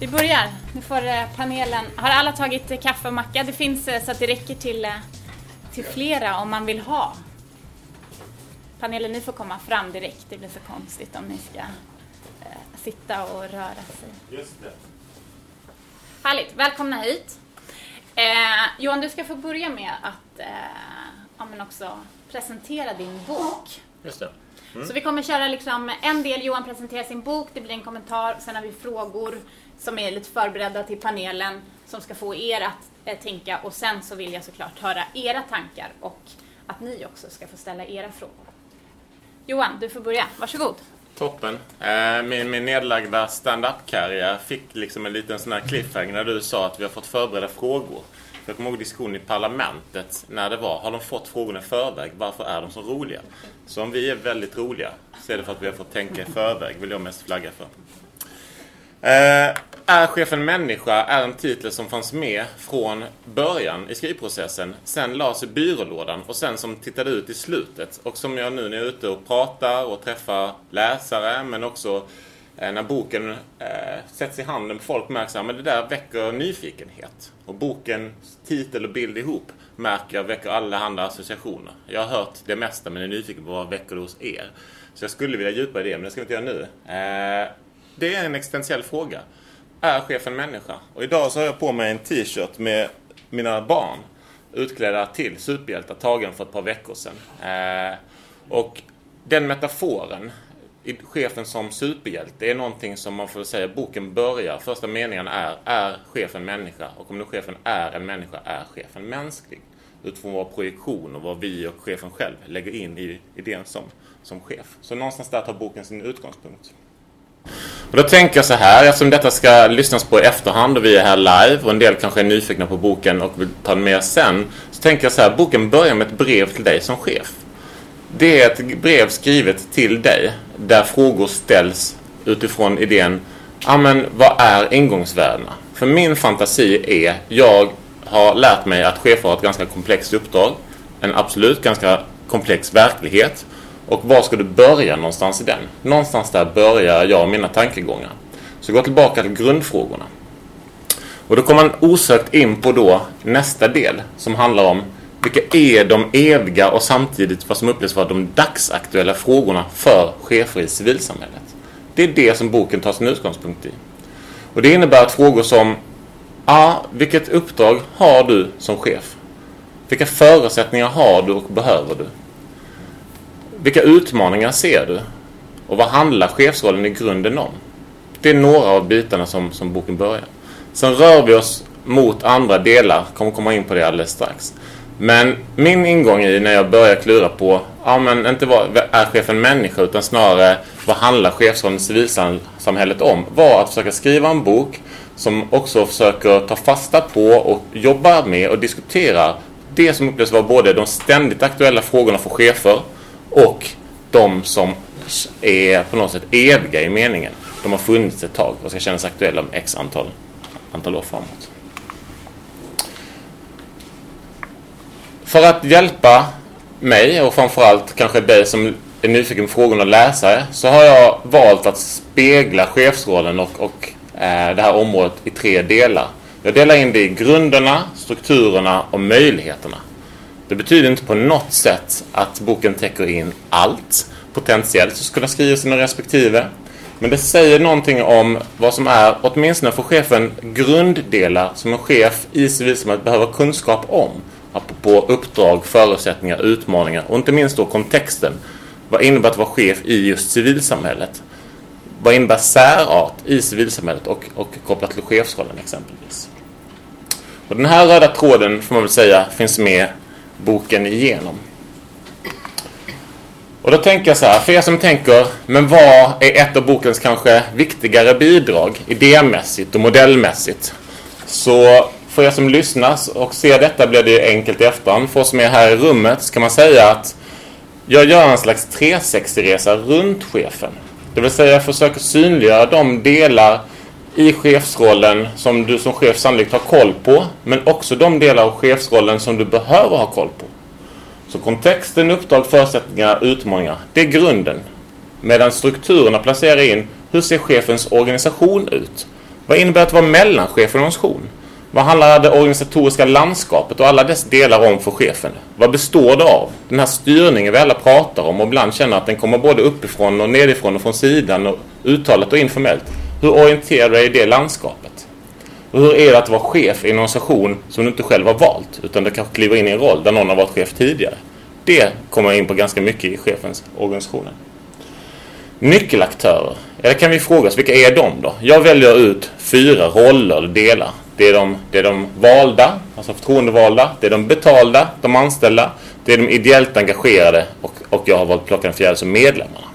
Vi börjar. Nu får eh, panelen... Har alla tagit eh, kaffe och macka? Det finns eh, så att det räcker till, till flera om man vill ha. Panelen, ni får komma fram direkt. Det blir så konstigt om ni ska eh, sitta och röra sig. Just det. Härligt, välkomna hit. Eh, Johan, du ska få börja med att eh, ja, men också presentera din bok. Just det. Så vi kommer köra liksom en del, Johan presenterar sin bok, det blir en kommentar, sen har vi frågor som är lite förberedda till panelen som ska få er att eh, tänka och sen så vill jag såklart höra era tankar och att ni också ska få ställa era frågor. Johan, du får börja. Varsågod. Toppen. Eh, Min, min nedlagda stand-up-karriär fick liksom en liten sån här cliffhanger när du sa att vi har fått förbereda frågor. Jag kommer ihåg diskussionen i parlamentet när det var, har de fått frågorna i förväg? Varför är de så roliga? Så om vi är väldigt roliga så är det för att vi har fått tänka i förväg, vill jag mest flagga för. Eh, är chefen människa är en titel som fanns med från början i skrivprocessen. Sen lades i byrålådan och sen som tittade ut i slutet. Och som jag nu när jag är ute och pratar och träffar läsare men också eh, när boken eh, sätts i handen på folk märker att men det där väcker nyfikenhet. Och bokens titel och bild ihop märker jag väcker alla andra associationer. Jag har hört det mesta men är nyfiken på vad väcker det hos er. Så jag skulle vilja djupa i det men det ska vi inte göra nu. Eh, det är en existentiell fråga. Är chefen människa? Och idag så har jag på mig en t-shirt med mina barn utklädda till superhjältar tagen för ett par veckor sedan. Eh, och den metaforen, chefen som superhjälte, är någonting som man får säga boken börjar. Första meningen är, är chefen människa? Och om nu chefen är en människa, är chefen mänsklig? Utifrån vår projektion och vad vi och chefen själv lägger in i idén som, som chef. Så någonstans där tar boken sin utgångspunkt. Och då tänker jag så här, eftersom detta ska lyssnas på i efterhand och vi är här live och en del kanske är nyfikna på boken och vill ta den med sen. Så tänker jag så här, boken börjar med ett brev till dig som chef. Det är ett brev skrivet till dig där frågor ställs utifrån idén, ja men vad är ingångsvärdena? För min fantasi är, jag har lärt mig att chefer har ett ganska komplext uppdrag. En absolut ganska komplex verklighet. Och var ska du börja någonstans i den? Någonstans där börjar jag och mina tankegångar. Så gå tillbaka till grundfrågorna. Och då kommer man osökt in på då nästa del som handlar om vilka är de eviga och samtidigt vad som upplevs vara de dagsaktuella frågorna för chefer i civilsamhället. Det är det som boken tar sin utgångspunkt i. Och det innebär att frågor som Ja, vilket uppdrag har du som chef? Vilka förutsättningar har du och behöver du? Vilka utmaningar ser du? Och vad handlar chefsrollen i grunden om? Det är några av bitarna som, som boken börjar. Sen rör vi oss mot andra delar, kommer komma in på det alldeles strax. Men min ingång i när jag börjar klura på, ja men inte vad är chefen människa utan snarare vad handlar chefsrollen i civilsamhället om? Var att försöka skriva en bok som också försöker ta fasta på och jobba med och diskutera det som upplevs vara både de ständigt aktuella frågorna för chefer och de som är på något sätt eviga i meningen. De har funnits ett tag och ska kännas aktuella om x antal, antal år framåt. För att hjälpa mig och framförallt kanske dig som är nyfiken på frågorna och läsare så har jag valt att spegla chefsrollen och, och eh, det här området i tre delar. Jag delar in det i grunderna, strukturerna och möjligheterna. Det betyder inte på något sätt att boken täcker in allt potentiellt som skulle skrivas i respektive. Men det säger någonting om vad som är, åtminstone för chefen, grunddelar som en chef i civilsamhället behöver kunskap om. Apropå uppdrag, förutsättningar, utmaningar och inte minst då kontexten. Vad innebär att vara chef i just civilsamhället? Vad innebär särart i civilsamhället och, och kopplat till chefsrollen exempelvis? Och den här röda tråden får man väl säga finns med boken igenom. Och då tänker jag så här, för er som tänker, men vad är ett av bokens kanske viktigare bidrag idémässigt och modellmässigt? Så för er som lyssnar och ser detta blir det enkelt i efterhand. För oss som är här i rummet så kan man säga att jag gör en slags 360-resa runt chefen. Det vill säga jag försöker synliggöra de delar i chefsrollen som du som chef sannolikt har koll på. Men också de delar av chefsrollen som du behöver ha koll på. Så kontexten, uppdrag, förutsättningar, utmaningar. Det är grunden. Medan strukturerna placerar in hur ser chefens organisation ut? Vad innebär att vara mellanchef i en organisation? Vad handlar det organisatoriska landskapet och alla dess delar om för chefen? Vad består det av? Den här styrningen vi alla pratar om och ibland känner att den kommer både uppifrån och nedifrån och från sidan och uttalat och informellt. Hur orienterar du dig i det landskapet? Och hur är det att vara chef i en organisation som du inte själv har valt utan du kanske kliver in i en roll där någon har varit chef tidigare? Det kommer jag in på ganska mycket i chefens organisationer. Nyckelaktörer. Eller kan vi fråga oss, vilka är de då? Jag väljer ut fyra roller eller delar. Det är, de, det är de valda, alltså förtroendevalda. Det är de betalda, de anställda. Det är de ideellt engagerade och, och jag har valt att plocka den fjärde som medlemmarna.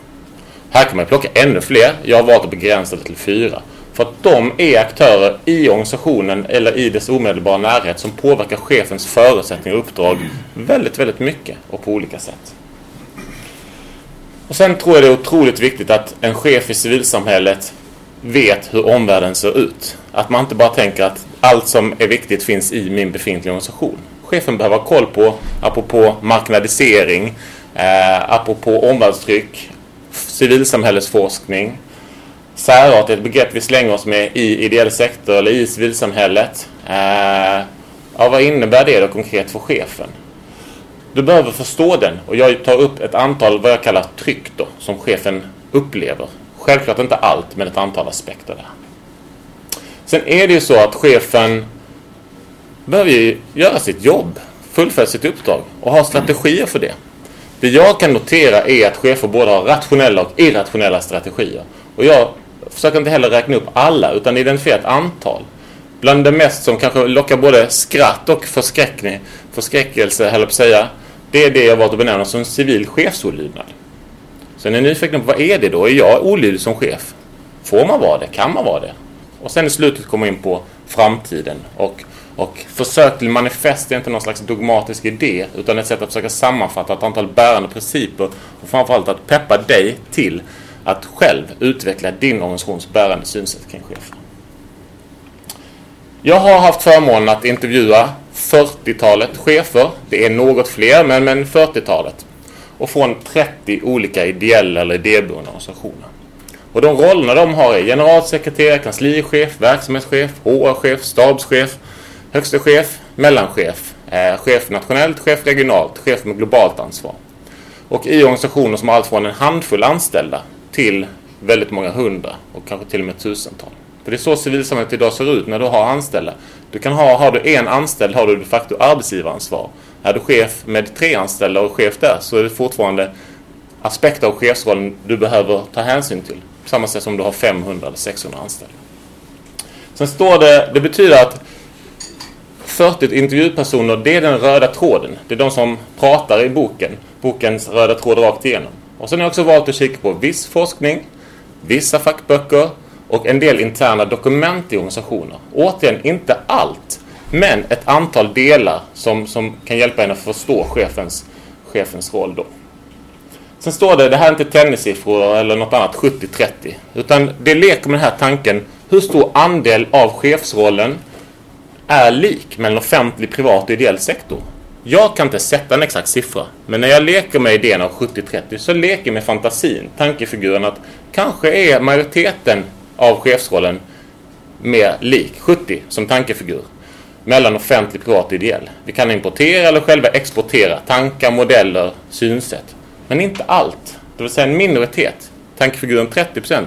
Här kan man plocka ännu fler. Jag har valt att begränsa det till fyra. För att de är aktörer i organisationen eller i dess omedelbara närhet som påverkar chefens förutsättningar och uppdrag väldigt, väldigt mycket och på olika sätt. Och sen tror jag det är otroligt viktigt att en chef i civilsamhället vet hur omvärlden ser ut. Att man inte bara tänker att allt som är viktigt finns i min befintliga organisation. Chefen behöver ha koll på, apropå marknadisering, eh, apropå omvärldstryck, civilsamhällesforskning. Särart är ett begrepp vi slänger oss med i ideell sektor eller i civilsamhället. Eh, ja, vad innebär det då konkret för chefen? Du behöver förstå den och jag tar upp ett antal vad jag kallar tryck då, som chefen upplever. Självklart inte allt, men ett antal aspekter där. Sen är det ju så att chefen behöver ju göra sitt jobb, fullfölja sitt uppdrag och ha strategier för det. Det jag kan notera är att chefer både har rationella och irrationella strategier. Och jag försöker inte heller räkna upp alla utan identifiera ett antal. Bland det mest som kanske lockar både skratt och förskräckning, förskräckelse, höll på att säga, det är det jag valt att benämna som civil chefsolydnad. Så ni är nyfikna på vad är det då? Är jag olydig som chef? Får man vara det? Kan man vara det? Och sen i slutet kommer in på framtiden och, och försök till manifest är inte någon slags dogmatisk idé utan ett sätt att försöka sammanfatta ett antal bärande principer och framförallt att peppa dig till att själv utveckla din organisations bärande synsätt kring chefer. Jag har haft förmånen att intervjua 40-talet chefer. Det är något fler, men, men 40-talet. Och från 30 olika ideella eller idéburna organisationer. Och de rollerna de har är generalsekreterare, kanslichef, verksamhetschef, HR-chef, stabschef, Högste chef, mellanchef, eh, chef nationellt, chef regionalt, chef med globalt ansvar. Och i organisationer som har allt från en handfull anställda till väldigt många hundra och kanske till och med tusental. För det är så civilsamhället idag ser ut när du har anställda. Du kan ha, har du en anställd har du de facto arbetsgivaransvar. Är du chef med tre anställda och chef där så är det fortfarande aspekter av chefsrollen du behöver ta hänsyn till. På samma sätt som du har 500 eller 600 anställda. Sen står det, det betyder att 40 intervjupersoner, det är den röda tråden. Det är de som pratar i boken. Bokens röda tråd rakt igenom. Och sen har jag också valt att kika på viss forskning, vissa fackböcker och en del interna dokument i organisationer. Återigen, inte allt, men ett antal delar som, som kan hjälpa en att förstå chefens, chefens roll då. Sen står det, det här är inte tennissiffror eller något annat 70-30, utan det leker med den här tanken, hur stor andel av chefsrollen är lik mellan offentlig, privat och ideell sektor? Jag kan inte sätta en exakt siffra, men när jag leker med idén av 70-30 så leker jag med fantasin, tankefiguren att kanske är majoriteten av chefsrollen mer lik 70 som tankefigur mellan offentlig, privat och ideell. Vi kan importera eller själva exportera tankar, modeller, synsätt. Men inte allt. Det vill säga en minoritet, tankefiguren 30%,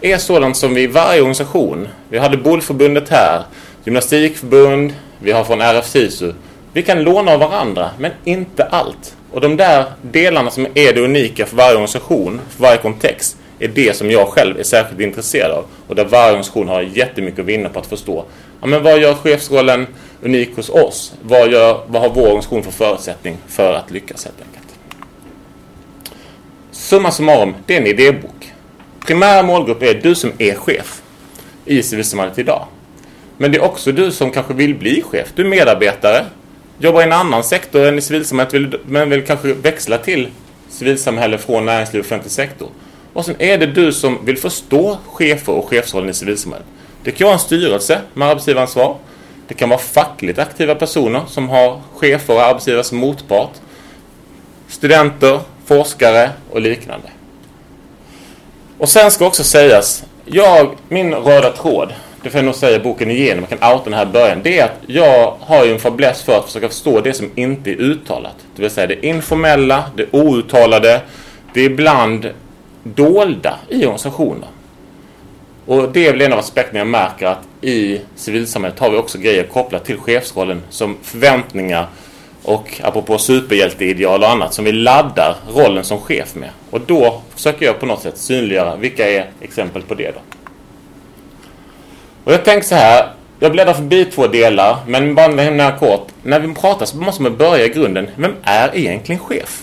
är sådant som vi i varje organisation, vi hade Bolförbundet här, gymnastikförbund, vi har från RF SISU. Vi kan låna av varandra, men inte allt. Och de där delarna som är det unika för varje organisation, för varje kontext, är det som jag själv är särskilt intresserad av. Och där varje organisation har jättemycket att vinna på att förstå. Ja, men vad gör chefsrollen unik hos oss? Vad, gör, vad har vår organisation för förutsättning för att lyckas helt enkelt? Summa summarum, det är en idébok. Primär målgrupp är du som är chef i civilsamhället idag. Men det är också du som kanske vill bli chef. Du är medarbetare, jobbar i en annan sektor än i civilsamhället men vill kanske växla till civilsamhälle från näringsliv och offentlig sektor. Och sen är det du som vill förstå chefer och chefsrollen i civilsamhället. Det kan vara en styrelse med arbetsgivaransvar. Det kan vara fackligt aktiva personer som har chefer och arbetsgivare som motpart. Studenter, forskare och liknande. Och sen ska också sägas, jag, min röda tråd, det får jag nog säga boken igenom, jag kan outa den här början. Det är att jag har ju en fäbless för att försöka förstå det som inte är uttalat. Det vill säga det informella, det outtalade, det är ibland dolda i organisationer. Och det är väl en av aspekterna jag märker att i civilsamhället har vi också grejer kopplat till chefsrollen som förväntningar och apropå superhjälteideal och annat som vi laddar rollen som chef med. Och då försöker jag på något sätt synliggöra vilka är exempel på det då. Och jag tänker så här, jag bläddrar förbi två delar, men bara nämna kort. När vi pratar så måste man börja i grunden. Vem är egentligen chef?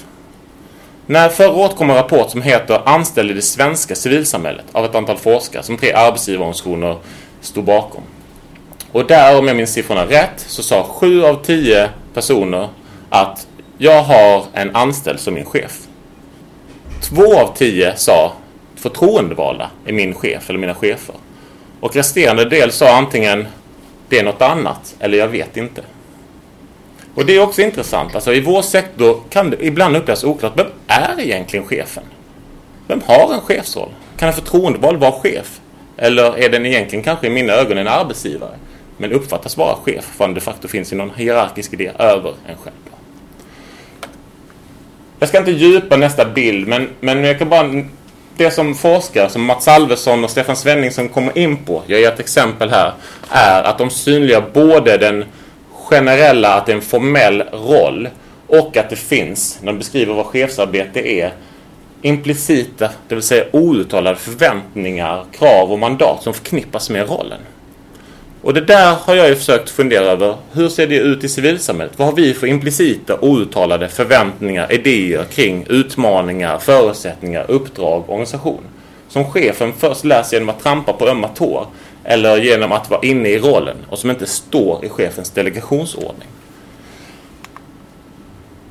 När förra året kom en rapport som heter Anställd i det svenska civilsamhället av ett antal forskare som tre arbetsgivarorganisationer stod bakom. Och där, om jag minns siffrorna rätt, så sa sju av tio personer att jag har en anställd som min chef. Två av tio sa förtroendevalda är min chef eller mina chefer. Och resterande del sa antingen det är något annat eller jag vet inte. Och det är också intressant. Alltså i vår sektor kan det ibland upplevas oklart. Vem är egentligen chefen? Vem har en chefsroll? Kan en förtroendevald vara chef? Eller är den egentligen kanske i mina ögon en arbetsgivare? Men uppfattas vara chef för att de facto finns i någon hierarkisk idé över en själv. Jag ska inte djupa nästa bild men, men jag kan bara det som forskare som Mats Alvesson och Stefan Svenningsson kommer in på, jag ger ett exempel här, är att de synliggör både den generella, att det är en formell roll och att det finns, när de beskriver vad chefsarbete är, implicita, det vill säga outtalade förväntningar, krav och mandat som förknippas med rollen. Och det där har jag ju försökt fundera över. Hur ser det ut i civilsamhället? Vad har vi för implicita, outtalade förväntningar, idéer kring utmaningar, förutsättningar, uppdrag, organisation? Som chefen först lär sig genom att trampa på ömma tår eller genom att vara inne i rollen och som inte står i chefens delegationsordning.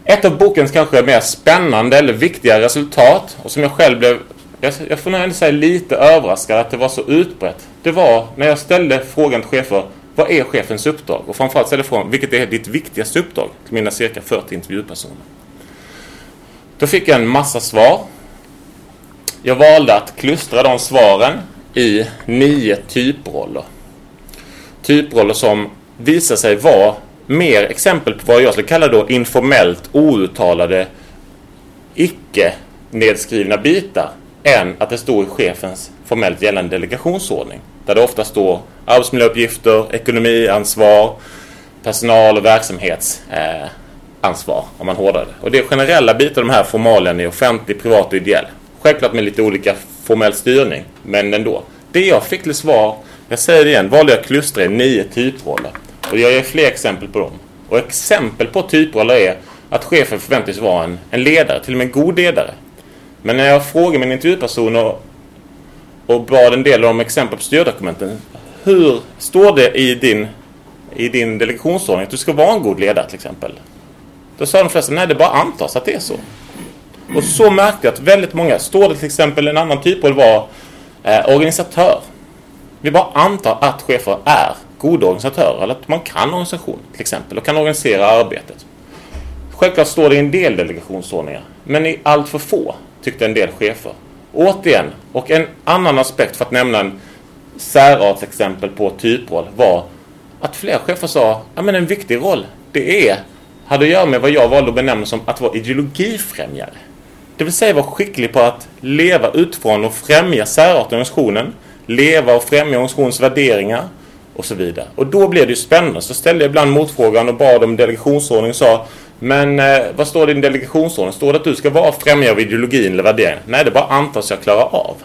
Ett av bokens kanske mer spännande eller viktiga resultat och som jag själv blev jag, jag får nog ändå säga lite överraskad att det var så utbrett. Det var när jag ställde frågan till chefer, vad är chefens uppdrag? Och framförallt ställde frågan, vilket är ditt viktigaste uppdrag? Till mina cirka 40 intervjupersoner. Då fick jag en massa svar. Jag valde att klustra de svaren i nio typroller. Typroller som visar sig vara mer exempel på vad jag skulle kalla då informellt outtalade icke nedskrivna bitar än att det står i chefens formellt gällande delegationsordning. Där det ofta står arbetsmiljöuppgifter, ekonomiansvar, personal och verksamhetsansvar eh, om man hårdar det. Och det är generella bitar de här formalen i offentlig, privat och ideell. Självklart med lite olika formell styrning, men ändå. Det jag fick till svar, jag säger det igen, valde jag klustra i nio typroller. Och jag ger fler exempel på dem. Och exempel på typroller är att chefen förväntas vara en, en ledare, till och med en god ledare. Men när jag frågade min intervjuperson och, och bad en del om exempel på styrdokumenten. Hur står det i din, i din delegationsordning att du ska vara en god ledare till exempel? Då sa de flesta, nej det bara antas att det är så. Och så märkte jag att väldigt många, står det till exempel en annan typ av var eh, organisatör. Vi bara antar att chefer är goda organisatörer eller att man kan organisation till exempel och kan organisera arbetet. Självklart står det i en del delegationsordningar men i allt för få tyckte en del chefer. Återigen, och en annan aspekt för att nämna en särartsexempel på typroll var att flera chefer sa att en viktig roll det är, hade att göra med vad jag valde att benämna som att vara ideologifrämjare. Det vill säga vara skicklig på att leva utifrån och främja särarten i organisationen, leva och främja organisationens värderingar och så vidare. Och då blev det ju spännande. Så ställde jag ibland motfrågan och bad om delegationsordning och sa men eh, vad står det i din delegationsordning? Står det att du ska vara främjare av ideologin eller värderingen? Nej, det bara antas jag klara av.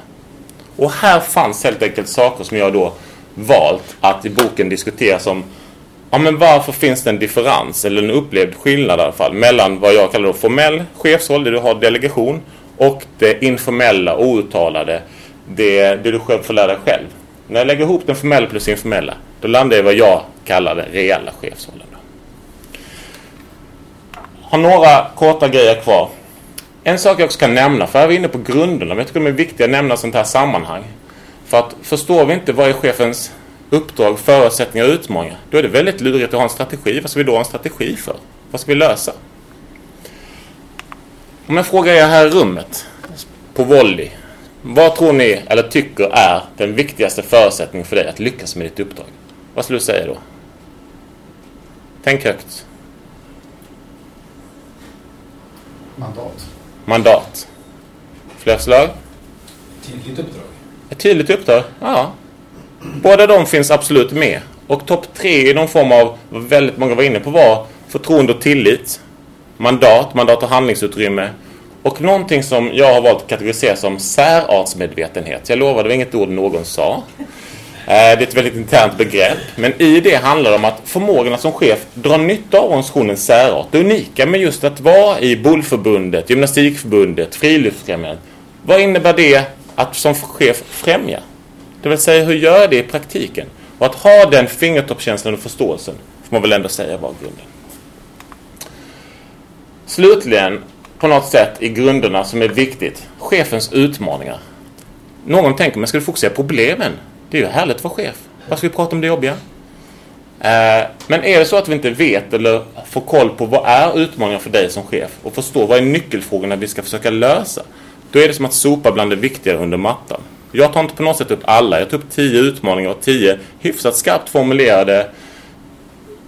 Och här fanns helt enkelt saker som jag då valt att i boken diskutera som Ja men varför finns det en differens eller en upplevd skillnad i alla fall mellan vad jag kallar då formell chefsroll, där du har delegation och det informella, outtalade, det, det du själv får lära dig själv. När jag lägger ihop den formella plus informella, då landar jag i vad jag kallar den reella chefsrollen har några korta grejer kvar. En sak jag också kan nämna, för här är vi inne på grunderna, men jag tycker de är viktiga att nämna i sånt här sammanhang. För att förstår vi inte vad är chefens uppdrag, förutsättningar och utmaningar, då är det väldigt lurigt att ha en strategi. Vad ska vi då ha en strategi för? Vad ska vi lösa? Om jag frågar er här i rummet, på volley, Vad tror ni, eller tycker, är den viktigaste förutsättningen för dig att lyckas med ditt uppdrag? Vad skulle du säga då? Tänk högt. Mandat. Mandat. Fler förslag? Tydligt uppdrag. Ett tydligt uppdrag? Ja. Båda de finns absolut med. Och topp tre i någon form av, vad väldigt många var inne på, var förtroende och tillit. Mandat, mandat och handlingsutrymme. Och någonting som jag har valt att kategorisera som särartsmedvetenhet. Jag lovar, det var inget ord någon sa. Eh, det är ett väldigt internt begrepp. Men i det handlar det om att förmågorna som chef drar nytta av organisationens särart. Det unika med just att vara i Bollförbundet, Gymnastikförbundet, Friluftsfrämjandet. Vad innebär det att som chef främja? Det vill säga, hur gör jag det i praktiken? Och att ha den fingertoppskänslan och förståelsen får man väl ändå säga var grunden. Slutligen, på något sätt i grunderna som är viktigt, chefens utmaningar. Någon tänker, men ska du fokusera på problemen? Det är ju härligt att vara chef. Vad ska vi prata om det jobbiga? Eh, men är det så att vi inte vet eller får koll på vad är utmaningar för dig som chef och förstår vad är nyckelfrågorna vi ska försöka lösa. Då är det som att sopa bland det viktigare under mattan. Jag tar inte på något sätt upp alla. Jag tar upp tio utmaningar och tio hyfsat skarpt formulerade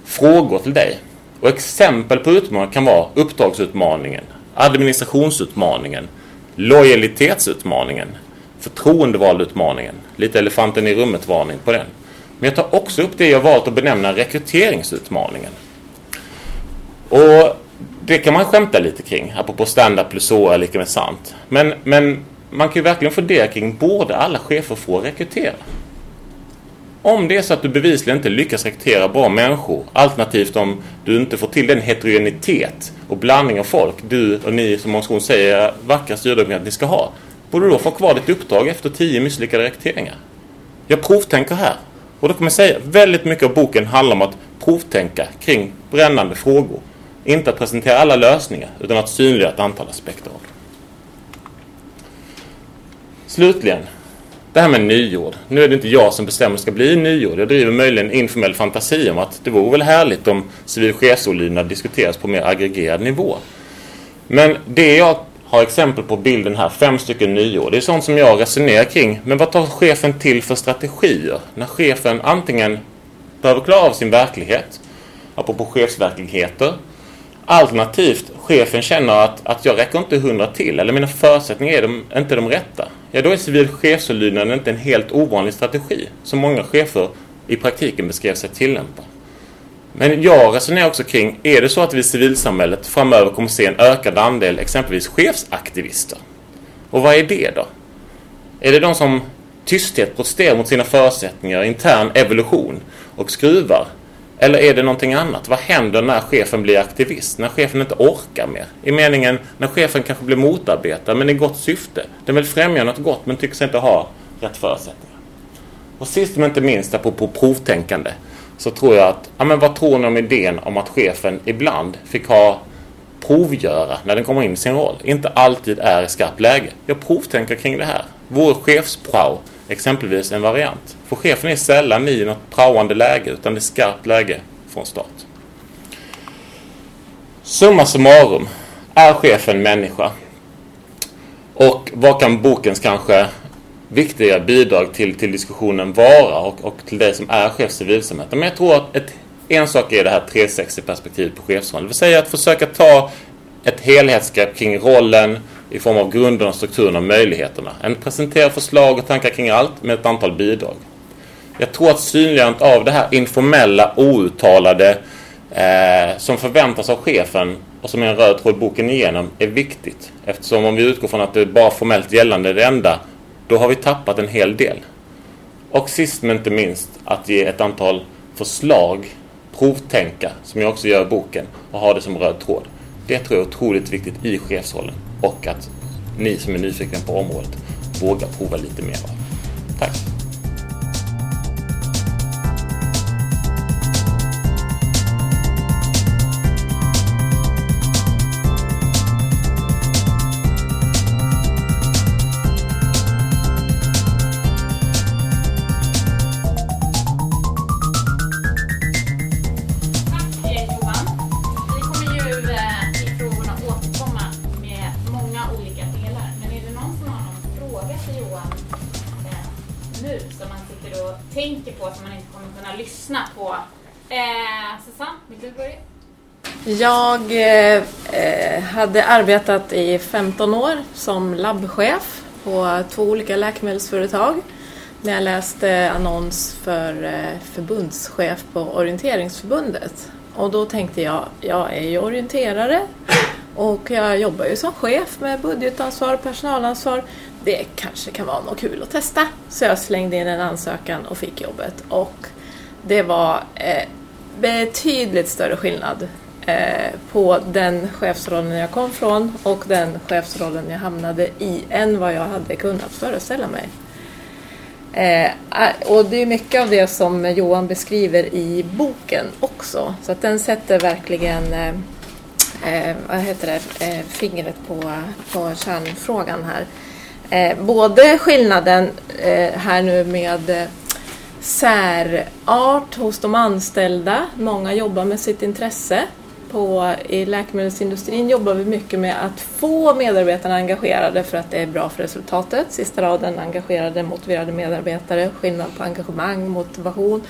frågor till dig. Och exempel på utmaningar kan vara uppdragsutmaningen, administrationsutmaningen, lojalitetsutmaningen, förtroendevalutmaningen. Lite elefanten i rummet-varning på den. Men jag tar också upp det jag valt att benämna rekryteringsutmaningen. Och det kan man skämta lite kring, apropå stand-up plus så är lika med sant. Men, men man kan ju verkligen fundera kring, borde alla chefer få rekrytera? Om det är så att du bevisligen inte lyckas rekrytera bra människor, alternativt om du inte får till den heterogenitet och blandning av folk du och ni som organisation säger vackra styrdokument att ni ska ha, borde du då få kvar ditt uppdrag efter tio misslyckade rekryteringar? Jag provtänker här. Och då kommer jag säga, väldigt mycket av boken handlar om att provtänka kring brännande frågor. Inte att presentera alla lösningar, utan att synliggöra ett antal aspekter av det. Slutligen, det här med nyord. Nu är det inte jag som bestämmer det ska bli nyord. Jag driver möjligen informell fantasi om att det vore väl härligt om civil chefsolydnad diskuteras på mer aggregerad nivå. Men det jag har exempel på bilden här, fem stycken nyord. Det är sånt som jag resonerar kring. Men vad tar chefen till för strategier? När chefen antingen behöver klara av sin verklighet, apropå chefsverkligheter, Alternativt, chefen känner att, att jag räcker inte hundra till eller mina förutsättningar är de, inte de rätta. Ja, då är civil chefsolydnad inte en helt ovanlig strategi som många chefer i praktiken beskrev sig tillämpa. Men jag resonerar också kring, är det så att vi i civilsamhället framöver kommer se en ökad andel exempelvis chefsaktivister? Och vad är det då? Är det de som tysthet protesterar mot sina förutsättningar, intern evolution och skruvar? Eller är det någonting annat? Vad händer när chefen blir aktivist? När chefen inte orkar mer? I meningen när chefen kanske blir motarbetad, men i gott syfte. Den vill främja något gott men tycks inte ha rätt förutsättningar. Och sist men inte minst, apropå provtänkande, så tror jag att, ja men vad tror ni om idén om att chefen ibland fick ha provgöra när den kommer in i sin roll? Inte alltid är i skarpt läge. Jag provtänker kring det här. Vore chefsprao exempelvis en variant? För chefen är sällan i något praoande läge utan det är skarpt läge från start. Summa summarum. Är chefen människa? Och vad kan bokens kanske viktiga bidrag till, till diskussionen vara och, och till det som är chef civilsamhället? Men jag tror att ett, en sak är det här 360-perspektivet på chefsrollen. Det vill säga att försöka ta ett helhetsgrepp kring rollen i form av grunderna, strukturen och möjligheterna. En presentera förslag och tankar kring allt med ett antal bidrag. Jag tror att synliggörandet av det här informella, outtalade eh, som förväntas av chefen och som är en röd tråd boken igenom är viktigt. Eftersom om vi utgår från att det är bara formellt gällande det enda, då har vi tappat en hel del. Och sist men inte minst att ge ett antal förslag, provtänka, som jag också gör i boken, och ha det som röd tråd. Det tror jag är otroligt viktigt i chefsrollen och att ni som är nyfikna på området vågar prova lite mer. Tack! Tack på? Eh, Susanne, vill du börja? Jag eh, eh hade arbetat i 15 år som labbchef på två olika läkemedelsföretag när jag läste annons för eh, förbundschef på Orienteringsförbundet. Och då tänkte jag, jag är ju orienterare och jag jobbar ju som chef med budgetansvar och personalansvar. Det kanske kan vara något kul att testa. Så jag slängde in en ansökan och fick jobbet. Och det var eh, betydligt större skillnad eh, på den chefsrollen jag kom från och den chefsrollen jag hamnade i än vad jag hade kunnat föreställa mig. Eh, och det är mycket av det som Johan beskriver i boken också. Så att den sätter verkligen eh, eh vad heter det, eh, fingret på, på kärnfrågan här. Eh, både skillnaden eh, här nu med eh, särart hos de anställda. Många jobbar med sitt intresse. På, I läkemedelsindustrin jobbar vi mycket med att få medarbetarna engagerade för att det är bra för resultatet. Sista raden, engagerade, motiverade medarbetare. Skillnad på engagemang, motivation.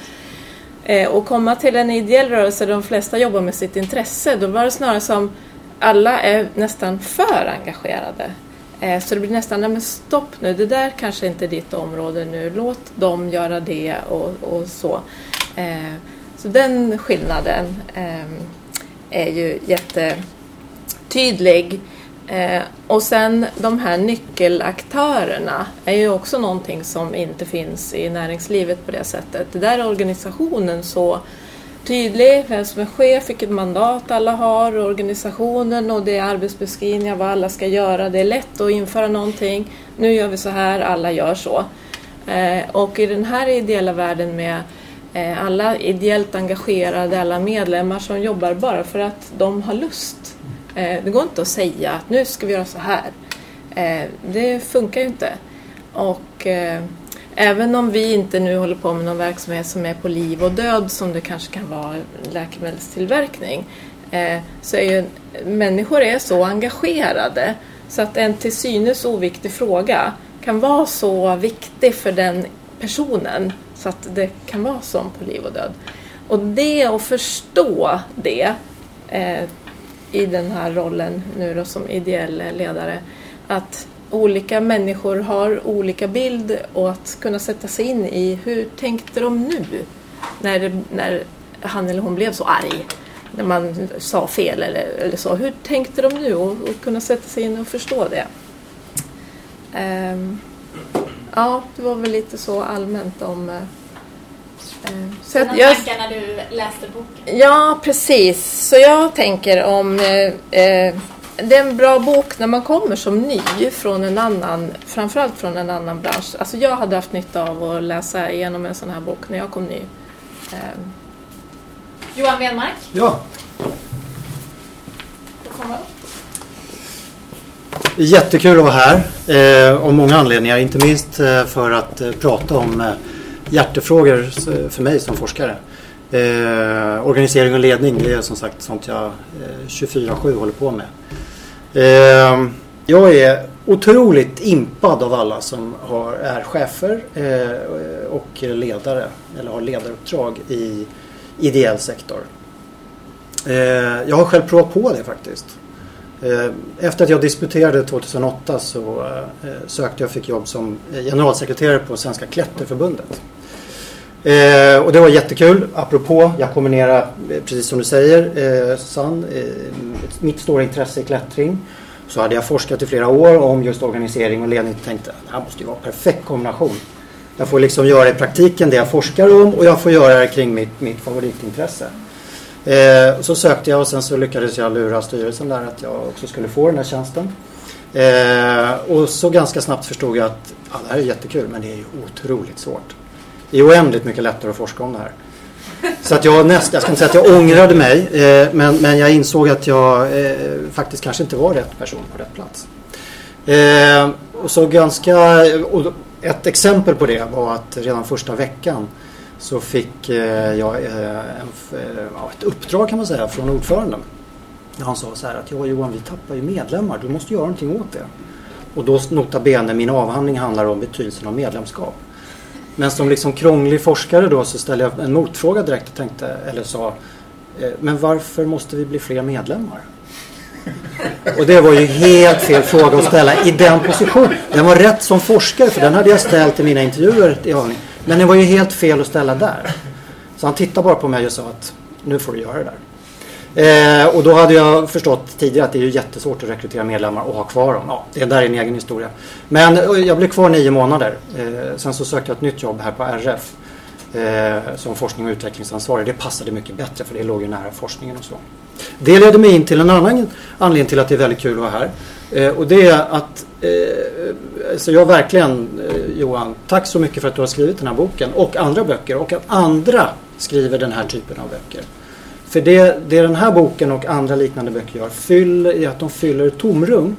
Eh, och komma till en ideell rörelse där de flesta jobbar med sitt intresse, då var det snarare som alla är nästan för engagerade. Eh, så det blir nästan, nej men stopp nu, det där kanske inte är ditt område nu, låt dem göra det och, och så. Eh, så den skillnaden ehm, är ju jättetydlig. Eh, och sen de här nyckelaktörerna är ju också någonting som inte finns i näringslivet på det sättet. Där är organisationen så tydlig, vem som är chef, vilket mandat alla har, organisationen och det är arbetsbeskrivningar, vad alla ska göra. Det är lätt att införa någonting. Nu gör vi så här, alla gör så. Eh, och i den här ideella världen med eh, alla ideellt engagerade, alla medlemmar som jobbar bara för att de har lust. Eh, det går inte att säga att nu ska vi göra så här. Det funkar ju inte. Och Även om vi inte nu håller på med någon verksamhet som är på liv och död som det kanske kan vara läkemedelstillverkning eh, så är ju människor är så engagerade så att en till synes oviktig fråga kan vara så viktig för den personen så att det kan vara som på liv och död. Och det att förstå det eh, i den här rollen nu då som ideell ledare att olika människor har olika bild och att kunna sätta sig in i hur tänkte de nu när, när han eller hon blev så arg när man sa fel eller, eller så. Hur tänkte de nu och, och kunna sätta sig in och förstå det. Um, ja, det var väl lite så allmänt om uh, så att jag, tankar när du läste boken? Ja, precis. Så jag tänker om eh, eh, det är en bra bok när man kommer som ny från en annan, framförallt från en annan bransch. Alltså jag hade haft nytta av att läsa igenom en sån här bok när jag kom ny. Um. Johan Wenmark? Ja. Jättekul att vara här eh, av många anledningar. Inte minst eh, för att eh, prata om eh, hjärtefrågor för mig som forskare. Eh, organisering och ledning det är som sagt sånt jag eh, 24-7 håller på med. Eh, jag är otroligt impad av alla som har, är chefer eh, och ledare eller har ledaruppdrag i ideell sektor. Eh, jag har själv provat på det faktiskt. Ehm, efter att jag disputerade 2008 så eh, sökte jag och fick jobb som generalsekreterare på Svenska Klätterförbundet. Eh, och det var jättekul. Apropå, jag kombinerar eh, precis som du säger eh, Susanne, eh, mitt stora intresse i klättring. Så hade jag forskat i flera år om just organisering och ledning och tänkte att det här måste ju vara en perfekt kombination. Jag får liksom göra i praktiken det jag forskar om och jag får göra det kring mitt, mitt favoritintresse. Eh, så sökte jag och sen så lyckades jag lura styrelsen där att jag också skulle få den här tjänsten. Eh, och så ganska snabbt förstod jag att ja, det här är jättekul men det är ju otroligt svårt. Det är oändligt mycket lättare att forska om det här. Så att jag nästan, jag ska inte säga att jag ångrade mig eh, men, men jag insåg att jag eh, faktiskt kanske inte var rätt person på rätt plats. Eh, och så ganska, och ett exempel på det var att redan första veckan så fick eh, jag eh, en, eh, ett uppdrag kan man säga från ordföranden. Han sa så här att ja Johan vi tappar ju medlemmar, du måste göra någonting åt det. Och då nota bene min avhandling handlar om betydelsen av medlemskap. Men som liksom krånglig forskare då så ställde jag en motfråga direkt och tänkte, eller sa, eh, men varför måste vi bli fler medlemmar? Och det var ju helt fel fråga att ställa i den positionen. Den var rätt som forskare för den hade jag ställt i mina intervjuer i aning. Men den var ju helt fel att ställa där. Så han tittade bara på mig och sa att nu får du göra det där. Eh, och då hade jag förstått tidigare att det är ju jättesvårt att rekrytera medlemmar och ha kvar dem. Ja, det där är en egen historia. Men eh, jag blev kvar nio månader. Eh, sen så sökte jag ett nytt jobb här på RF eh, som forskning och utvecklingsansvarig. Det passade mycket bättre för det låg ju nära forskningen och så. Det ledde mig in till en annan anledning till att det är väldigt kul att vara här. Eh, och det är att eh, så jag verkligen eh, Johan, tack så mycket för att du har skrivit den här boken och andra böcker och att andra skriver den här typen av böcker. För det, det den här boken och andra liknande böcker gör fyll, är att de fyller ett tomrum.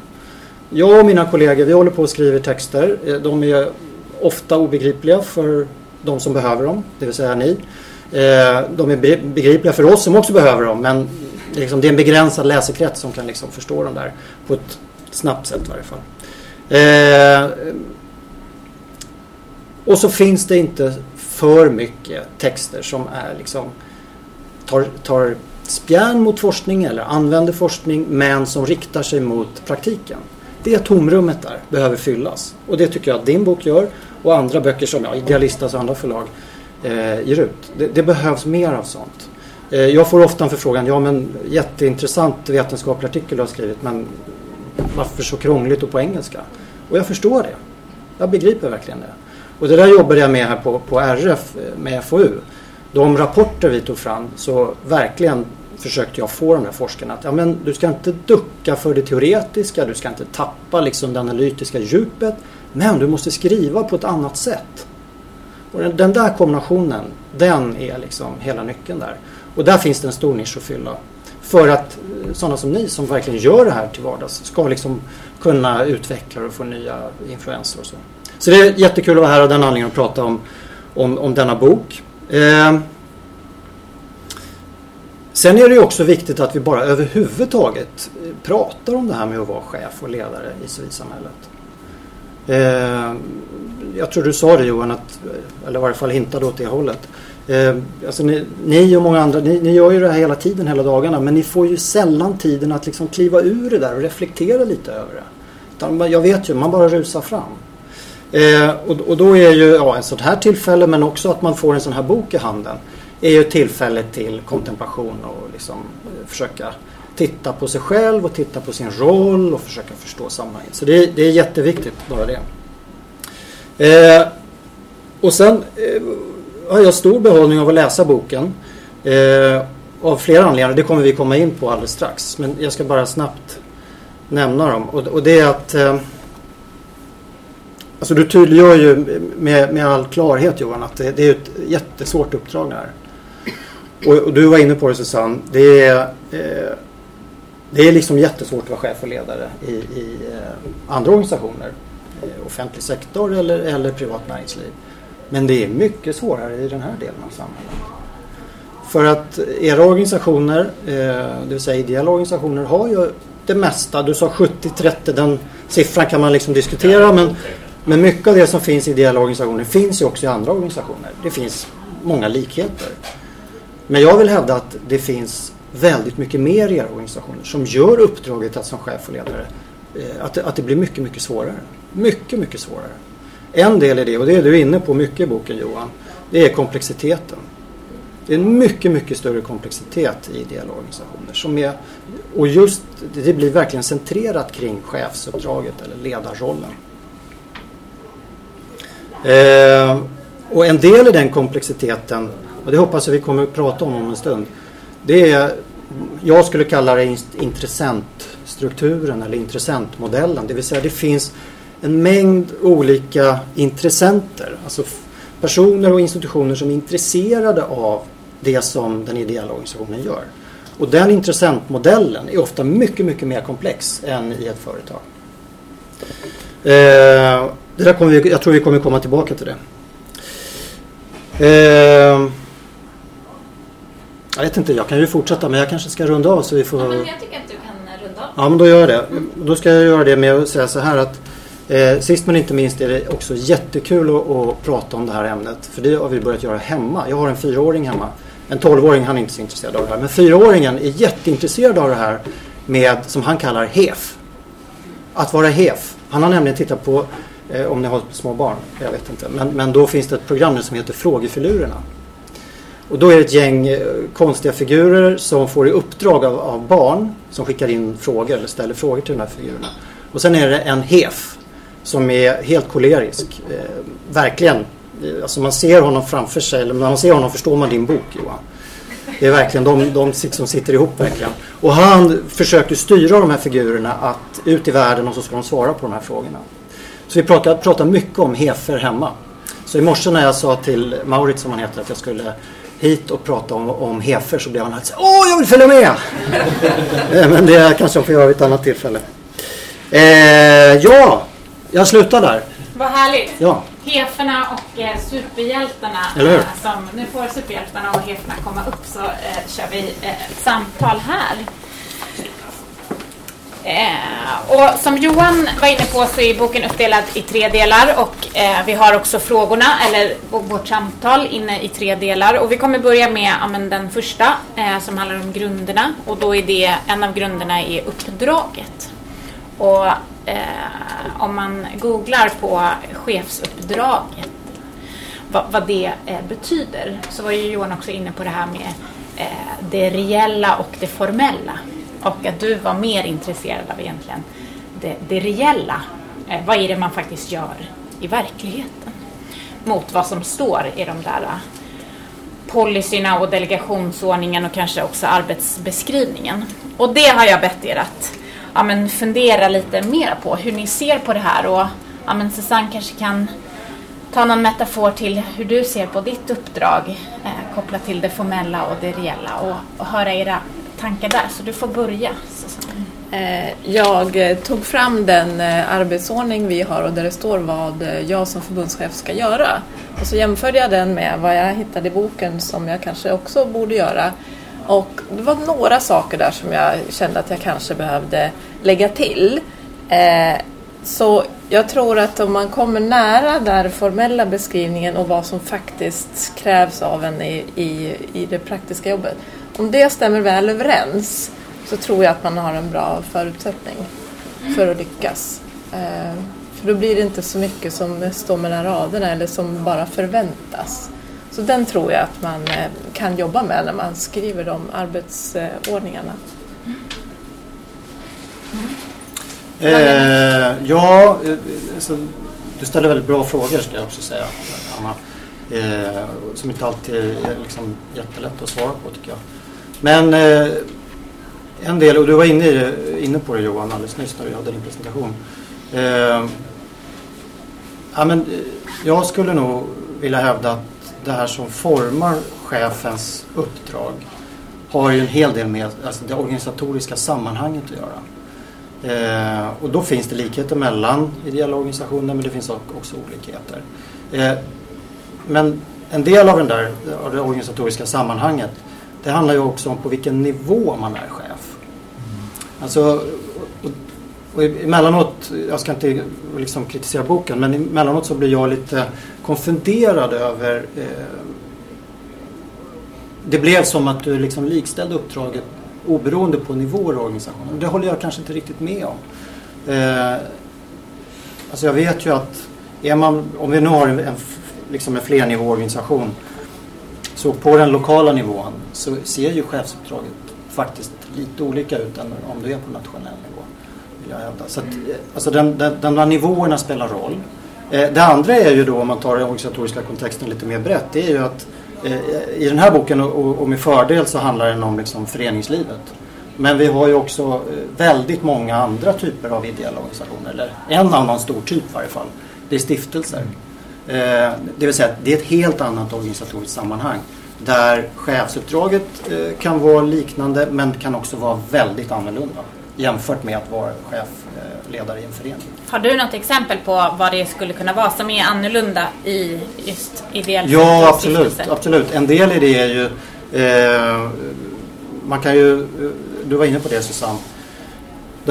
Jag och mina kollegor vi håller på och skriver texter. Eh, de är ofta obegripliga för de som behöver dem, det vill säga ni. Eh, de är begripliga för oss som också behöver dem men liksom, det är en begränsad läsekrets som kan liksom förstå dem där på ett snabbt sätt i varje fall. Eh, och så finns det inte för mycket texter som är liksom tar, tar spjärn mot forskning eller använder forskning men som riktar sig mot praktiken. Det tomrummet där behöver fyllas och det tycker jag att din bok gör och andra böcker som ja, Idealistas och andra förlag eh, ger ut. Det, det, behövs mer av sånt. Eh, jag får ofta en förfrågan, ja men jätteintressant vetenskaplig artikel du har skrivit men varför så krångligt och på engelska? Och jag förstår det. Jag begriper verkligen det. Och det där jobbade jag med här på, på RF eh, med FoU de rapporter vi tog fram så verkligen försökte jag få de här forskarna att ja, men du ska inte ducka för det teoretiska, du ska inte tappa liksom det analytiska djupet, men du måste skriva på ett annat sätt. Och den, den där kombinationen, den är liksom hela nyckeln där. Och där finns det en stor nisch att fylla. För att eh, sådana som ni som verkligen gör det här till vardags ska liksom kunna utveckla och få nya influenser och så. Så det är jättekul att vara här av den anledningen att prata om, om, om denna bok. Eh, sen är det ju också viktigt att vi bara överhuvudtaget eh, pratar om det här med att vara chef och ledare i civilsamhället. Eh, jag tror du sa det Johan, att, eh, eller i varje fall hintade åt det hållet. Eh, alltså ni, ni, och många andra, ni, ni, gör ju det här hela tiden, hela dagarna, men ni får ju sällan tiden att liksom kliva ur det där och reflektera lite över det. Jag vet ju, man bara rusar fram. Eh, och, och, då är ju ja, en sånt här tillfälle men också att man får en sån här bok i handen är ju tillfälle till kontemplation och liksom eh, försöka titta på sig själv och titta på sin roll och försöka förstå sammanhanget. Så det, är, det är jätteviktigt bara det. Eh, och sen eh, har jag stor behållning av att läsa boken. Eh, av flera anledningar. Det kommer vi komma in på alldeles strax. Men jag ska bara snabbt nämna dem. Och, och det är att eh, Alltså du tydliggör ju med, med all klarhet Johan att det, det är ett jättesvårt uppdrag det här. Och, och, du var inne på det Susanne. Det är, eh, det är liksom jättesvårt att vara chef och ledare i, i eh, andra organisationer. Eh, offentlig sektor eller, eller privat näringsliv. Men det är mycket svårare i den här delen av samhället. För att era organisationer, eh, det vill säga ideella organisationer, har ju det mesta. Du sa 70-30, den siffran kan man liksom diskutera. Men men mycket av det som finns i ideella organisationer finns ju också i andra organisationer. Det finns många likheter. Men jag vill hävda att det finns väldigt mycket mer i era organisationer som gör uppdraget att som chef och ledare eh, att, att det blir mycket, mycket svårare. Mycket, mycket svårare. En del i det, och det är du inne på mycket i boken Johan, det är komplexiteten. Det är en mycket, mycket större komplexitet i ideella organisationer. Som är, och just det blir verkligen centrerat kring chefsuppdraget eller ledarrollen. Eh, och en del i den komplexiteten, och det hoppas jag vi kommer att prata om om en stund, det är, jag skulle kalla det intressentstrukturen eller intressentmodellen. Det vill säga det finns en mängd olika intressenter, alltså personer och institutioner som är intresserade av det som den ideella organisationen gör. Och den intressentmodellen är ofta mycket, mycket mer komplex än i ett företag. Eh, det där kommer vi, jag tror vi kommer komma tillbaka till det. Eh, jag vet inte, jag kan ju fortsätta men jag kanske ska runda av så vi får... Ja, men jag tycker att du kan runda av. Ja men då gör jag det. Då ska jag göra det med att säga så här att Eh, sist men inte minst är det också jättekul att, att prata om det här ämnet. För det har vi börjat göra hemma. Jag har en fyraåring hemma. En tolvåring han är inte så intresserad av det här. Men fyraåringen är jätteintresserad av det här med, som han kallar HEF. Att vara HEF. Han har nämligen tittat på, Eh, om ni har små barn, jag vet inte. Men, men då finns det ett program nu som heter Frågefilurerna. Och då är det ett gäng eh, konstiga figurer som får i uppdrag av, av barn som skickar in frågor eller ställer frågor till de här figurerna. Och sen är det en HEF som är helt kolerisk. Eh, verkligen. Eh, alltså man ser honom framför sig, eller när man ser honom förstår man din bok Johan. Det är verkligen, de, de som sitter ihop verkligen. Och han försöker styra de här figurerna att ut i världen och så ska de svara på de här frågorna. Så vi pratar, pratar mycket om hefer hemma. Så i morse när jag sa till Maurits som han heter att jag skulle hit och prata om, om hefer så blev han alldeles Åh, jag vill följa med! Eh, Men det kanske jag får göra vid ett annat tillfälle. Eh, ja, jag slutar där. Vad härligt! Ja. Heferna och eh, superhjältarna. Eller hur? eh, Som, nu får superhjältarna och heferna komma upp så eh, kör vi eh, samtal här. Eh, och som Johan var inne på så är boken uppdelad i tre delar och eh, vi har också frågorna, eller vårt samtal, inne i tre delar. Och vi kommer börja med ja, men den första eh, som handlar om grunderna och då är det, en av grunderna är uppdraget. Och eh, om man googlar på chefsuppdraget, vad, vad det eh, betyder, så var ju Johan också inne på det här med eh, det reella och det formella. Och att du var mer intresserad av egentligen det, det reella. Eh, vad är det man faktiskt gör i verkligheten? Mot vad som står i de där eh, policyerna och delegationsordningen och kanske också arbetsbeskrivningen. Och det har jag bett er att ja, men fundera lite mer på, hur ni ser på det här. Och ja, men Susanne kanske kan ta någon metafor till hur du ser på ditt uppdrag eh, kopplat till det formella och det reella och, och höra era tankar där. Så du får börja Susanne. Eh, jag eh, tog fram den eh, arbetsordning vi har och där det står vad jag som förbundschef ska göra. Och så jämförde jag den med vad jag hittade i boken som jag kanske också borde göra. Och det var några saker där som jag kände att jag kanske behövde lägga till. Så jag tror att om man kommer nära den formella beskrivningen och vad som faktiskt krävs av en i, i, i det praktiska jobbet. Om det stämmer väl överens så tror jag att man har en bra förutsättning för att lyckas. Eh, För då blir det inte så mycket som står mellan raderna eller som bara förväntas. Så den tror jag att man eh, kan jobba med när man skriver de arbetsordningarna. Eh, ja, eh, så, du ställer väldigt bra frågor ska jag också säga, Anna. Eh, som inte alltid är liksom jättelätt att svara på tycker jag. Men eh, en del, och du var inne, i det, inne på det Johan alldeles nyss när du hade din presentation. Eh, ja, men, eh, jag skulle nog vilja hävda att det här som formar chefens uppdrag har ju en hel del med alltså det organisatoriska sammanhanget att göra. Eh, och då finns det likheter mellan ideella organisationer men det finns också olikheter. Eh, men en del av, den där, av det organisatoriska sammanhanget det handlar ju också om på vilken nivå man är chef. Alltså, och, och emellanåt, jag ska inte liksom kritisera boken, men emellanåt så blir jag lite konfunderad över eh, det blev som att du liksom likställde uppdraget oberoende på nivåer i organisationen. Det håller jag kanske inte riktigt med om. Eh, alltså jag vet ju att är man, om vi nu har en, en, liksom en flernivåorganisation så på den lokala nivån så ser ju chefsuppdraget faktiskt lite olika ut än om du är på nationell nivå. Vill jag hävda. Så att, eh, alltså den, den, de där nivåerna spelar roll. Eh, det andra är ju då om man tar den organisatoriska kontexten lite mer brett. Det är ju att eh, i den här boken och, och, med fördel så handlar den om liksom föreningslivet. Men vi har ju också eh, väldigt många andra typer av ideella organisationer. Eller en annan stor typ i varje fall. Det är stiftelser. Eh, det vill säga att det är ett helt annat organisatoriskt sammanhang. Där chefsuppdraget eh, kan vara liknande men kan också vara väldigt annorlunda. Jämfört med att vara chefledare i en förening. Har du något exempel på vad det skulle kunna vara som är annorlunda i just ideell Ja, absolut, absolut. En del i det är ju... Eh, man kan ju... Du var inne på det Susanne.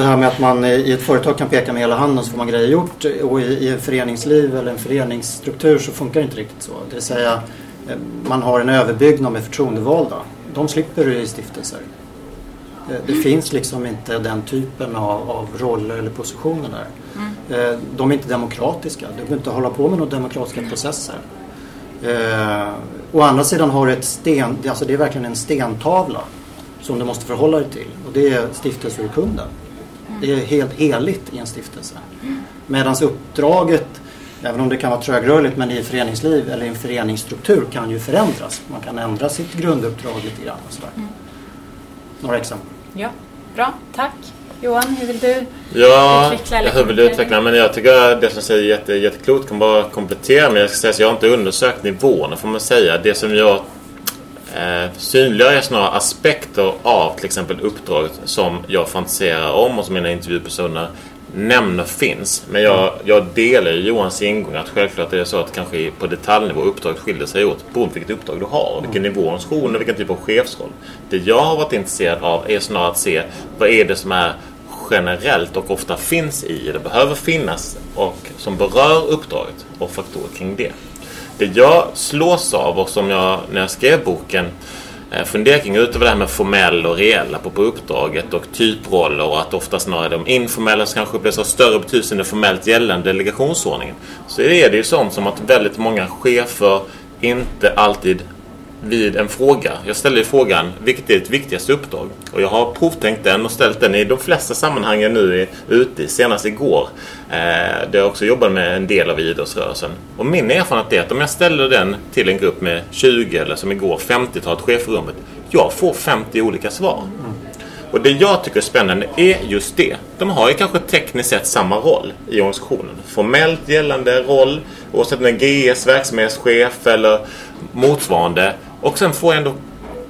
Det här med att man i ett företag kan peka med hela handen så får man grejer gjort och i, i föreningsliv eller en föreningsstruktur så funkar det inte riktigt så. Det vill säga eh, man har en överbyggnad med förtroendevalda. De slipper du i stiftelser. Eh, det finns liksom inte den typen av, av roller eller positioner där. Mm. De är inte demokratiska. Du behöver inte hålla på med några demokratiska processer. Eh, å andra sidan har du ett sten, alltså det är verkligen en stentavla som du måste förhålla dig till och det är stiftelseurkunden. Det är helt heligt i en stiftelse. Medan uppdraget, även om det kan vara trögrörligt, men i föreningsliv eller i en föreningsstruktur kan ju förändras. Man kan ändra sitt grunduppdrag lite grann. Och sådär. Mm. Några exempel. Ja, bra. Tack. Johan, hur vill du ja, utveckla? Ja, hur vill du utveckla? Men jag tycker det som säger jätte, jätteklokt kan bara komplettera. Men jag ska säga att jag har inte undersökt nivåerna får man säga. Det som jag eh, synliggör är snarare aspekter av till exempel uppdraget som jag fantiserar om och som mina intervjupersoner nämner finns. Men jag, jag delar ju Johans ingång att självklart är det så att kanske på detaljnivå uppdraget skiljer sig åt beroende på vilket uppdrag du har. Vilken nivå och vilken typ av chefsroll. Det jag har varit intresserad av är snarare att se vad är det som är generellt och ofta finns i, eller behöver finnas och som berör uppdraget och faktorer kring det. Det jag slås av och som jag när jag skrev boken eh, funderar funderade kring utöver det här med formell och reella på uppdraget och typroller och att ofta snarare de informella som kanske upplevs ha större betydelse än det formellt gällande delegationsordningen. Så är det ju sånt som att väldigt många chefer inte alltid vid en fråga. Jag ställer ju frågan, vilket är ditt viktigaste uppdrag? Och jag har provtänkt den och ställt den i de flesta sammanhangen nu ute, senast igår. Eh, där jag också jobbade med en del av idrottsrörelsen. Och min erfarenhet är att om jag ställer den till en grupp med 20 eller som igår 50-talet chefrummet. Jag får 50 olika svar. Och det jag tycker är spännande är just det. De har ju kanske tekniskt sett samma roll i organisationen. Formellt gällande roll, oavsett om det är GS, verksamhetschef eller motsvarande. Och sen får jag ändå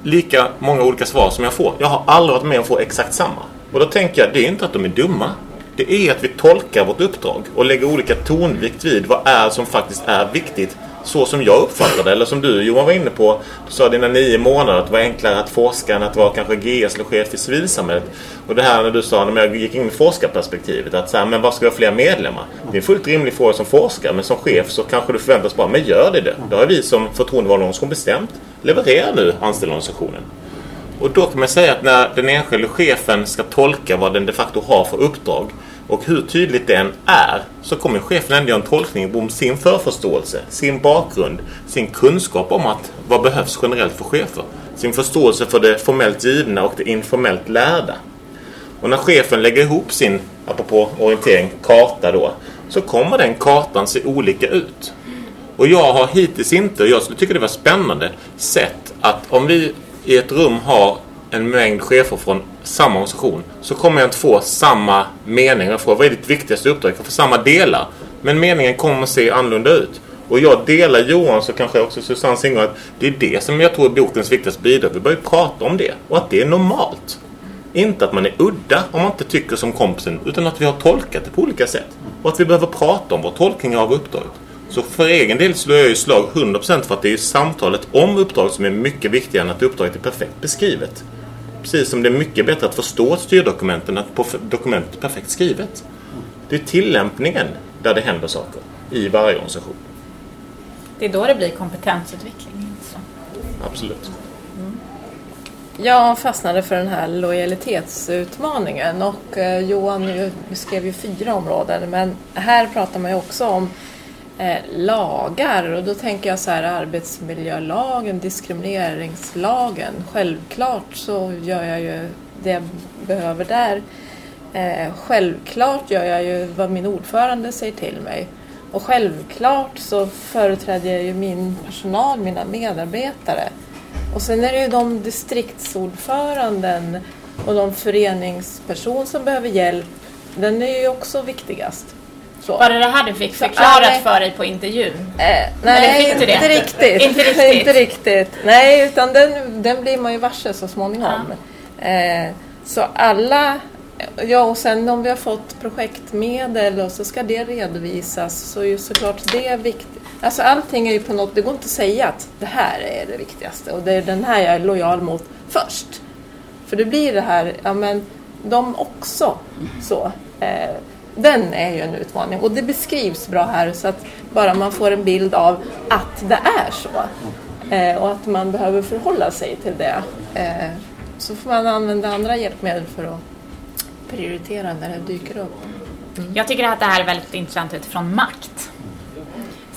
lika många olika svar som jag får. Jag har aldrig varit med om att få exakt samma. Och då tänker jag, det är inte att de är dumma. Det är att vi tolkar vårt uppdrag och lägger olika tonvikt vid vad är som faktiskt är viktigt så som jag uppfattar det, eller som du Johan var inne på. Du sa dina nio månader att det var enklare att forska än att vara kanske GS eller chef i civilsamhället. Och det här när du sa, när jag gick in i forskarperspektivet, att så här, men vad ska vi ha fler medlemmar? Det är en fullt rimlig fråga som forskare, men som chef så kanske du förväntas bara, men gör det det. Det har vi som förtroendevalda organisation bestämt. Leverera nu anställningsorganisationen. Och då kan man säga att när den enskilde chefen ska tolka vad den de facto har för uppdrag och hur tydligt det än är så kommer chefen ändå göra en tolkning om sin förförståelse, sin bakgrund, sin kunskap om att vad behövs generellt för chefer. Sin förståelse för det formellt givna och det informellt lärda. Och när chefen lägger ihop sin, apropå orientering, karta då, så kommer den kartan se olika ut. Och jag har hittills inte, och jag skulle tycka det var spännande, sett att om vi i ett rum har en mängd chefer från samma organisation så kommer jag inte få samma mening. Jag får vad är ditt viktigaste uppdrag? Jag kan få samma delar. Men meningen kommer att se annorlunda ut. Och jag delar Johans och kanske också Susanne Singer, att det är det som jag tror är bokens viktigaste bidrag. Vi börjar prata om det och att det är normalt. Inte att man är udda om man inte tycker som kompisen utan att vi har tolkat det på olika sätt. Och att vi behöver prata om vår tolkning av uppdraget. Så för egen del slår jag ju slag 100% för att det är samtalet om uppdraget som är mycket viktigare än att uppdraget är perfekt beskrivet. Precis som det är mycket bättre att förstå ett styrdokument än att dokumentet perfekt skrivet. Det är tillämpningen där det händer saker i varje organisation. Det är då det blir kompetensutveckling. Så. Absolut. Mm. Jag fastnade för den här lojalitetsutmaningen och eh, Johan beskrev ju fyra områden men här pratar man ju också om eh, lagar och då tänker jag så här arbetsmiljölagen, diskrimineringslagen. Självklart så gör jag ju det jag behöver där. Eh, självklart gör jag ju vad min ordförande säger till mig. Och självklart så företräder jag ju min personal, mina medarbetare. Och sen är det ju de distriktsordföranden och de föreningsperson som behöver hjälp. Den är ju också viktigast. Så. Var det det här du fick förklarat nej. för dig på intervjun? Eh, nej, inte, inte, riktigt. inte riktigt. inte riktigt. Nej, utan den, den blir man ju varse så småningom. Ja. Eh, så alla Ja, och sen om vi har fått projektmedel och så ska det redovisas så är ju såklart det viktigt. Alltså allting är ju på något, det går inte att säga att det här är det viktigaste och det är den här jag är lojal mot först. För det blir det här, ja men de också. Så, eh, den är ju en utmaning och det beskrivs bra här så att bara man får en bild av att det är så eh, och att man behöver förhålla sig till det eh, så får man använda andra hjälpmedel för att prioritera när det dyker upp. Mm. Jag tycker att det här är väldigt intressant utifrån makt.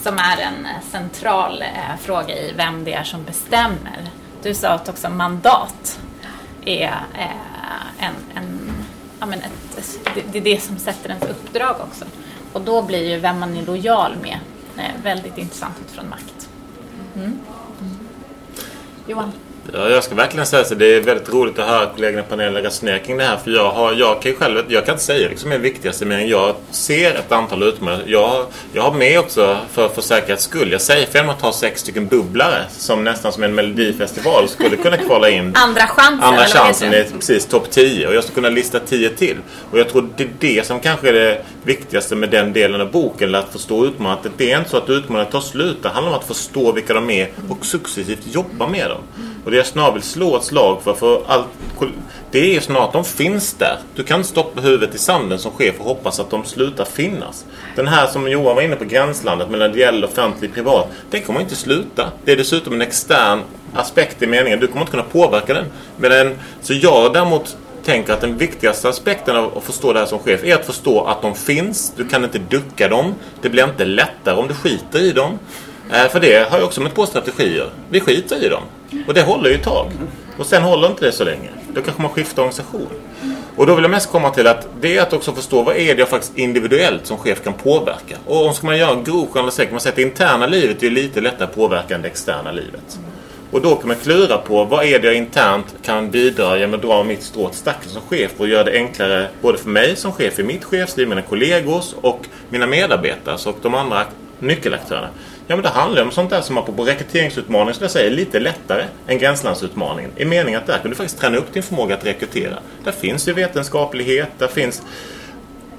Som är en eh, central eh, fråga i vem det är som bestämmer. Du sa att också mandat är eh, en, en ja, men ett, Alltså, det, det är det som sätter ens uppdrag också. Och då blir ju vem man är lojal med eh, väldigt intressant utifrån makt. Mm. mm. Johan? Ja, jag ska verkligen säga så. Det är väldigt roligt att höra kollegorna i panelen ner kring det här. För jag, har, jag kan ju själv, jag kan inte säga det som är viktigaste men jag ser ett antal utmaningar. Jag, jag har med också för, för säkerhets skull. Jag säger för att ta sex stycken bubblare som nästan som en melodifestival skulle kunna kvala in. Andra chansen. Andra chansen är precis topp 10 och jag ska kunna lista 10 till. Och jag tror det är det som kanske är det viktigaste med den delen av boken. Att förstå utmaningen. Det är inte så att utmaningen tar slut. Det handlar om att förstå vilka de är och successivt jobba med dem. Och det jag snarare vill slå ett slag för, för allt, det är snarare att de finns där. Du kan inte stoppa huvudet i sanden som chef och hoppas att de slutar finnas. Den här som Johan var inne på, gränslandet mellan ideell, offentlig och privat. Den kommer inte sluta. Det är dessutom en extern aspekt i meningen. Du kommer inte kunna påverka den. Men den så jag däremot tänker att den viktigaste aspekten av att förstå det här som chef är att förstå att de finns. Du kan inte ducka dem. Det blir inte lättare om du skiter i dem. Eh, för det har ju också med två strategier. Vi skiter i dem. Och det håller ju ett tag. Och sen håller inte det så länge. Då kanske man skiftar organisation. Och då vill jag mest komma till att det är att också förstå vad är det jag faktiskt individuellt som chef kan påverka. Och om ska man göra en grov journalistik kan man säga att det interna livet är lite lättare att påverka än det externa livet. Och då kan man klura på vad är det jag internt kan bidra genom att dra mitt strå till stacken som chef och göra det enklare både för mig som chef i mitt chefsliv, mina kollegors och mina medarbetare och de andra nyckelaktörerna. Ja, men det handlar om sånt där som apropå rekryteringsutmaningen, skulle jag säga, är lite lättare än gränslandsutmaningen. I meningen att där kan du faktiskt träna upp din förmåga att rekrytera. Där finns ju vetenskaplighet, där finns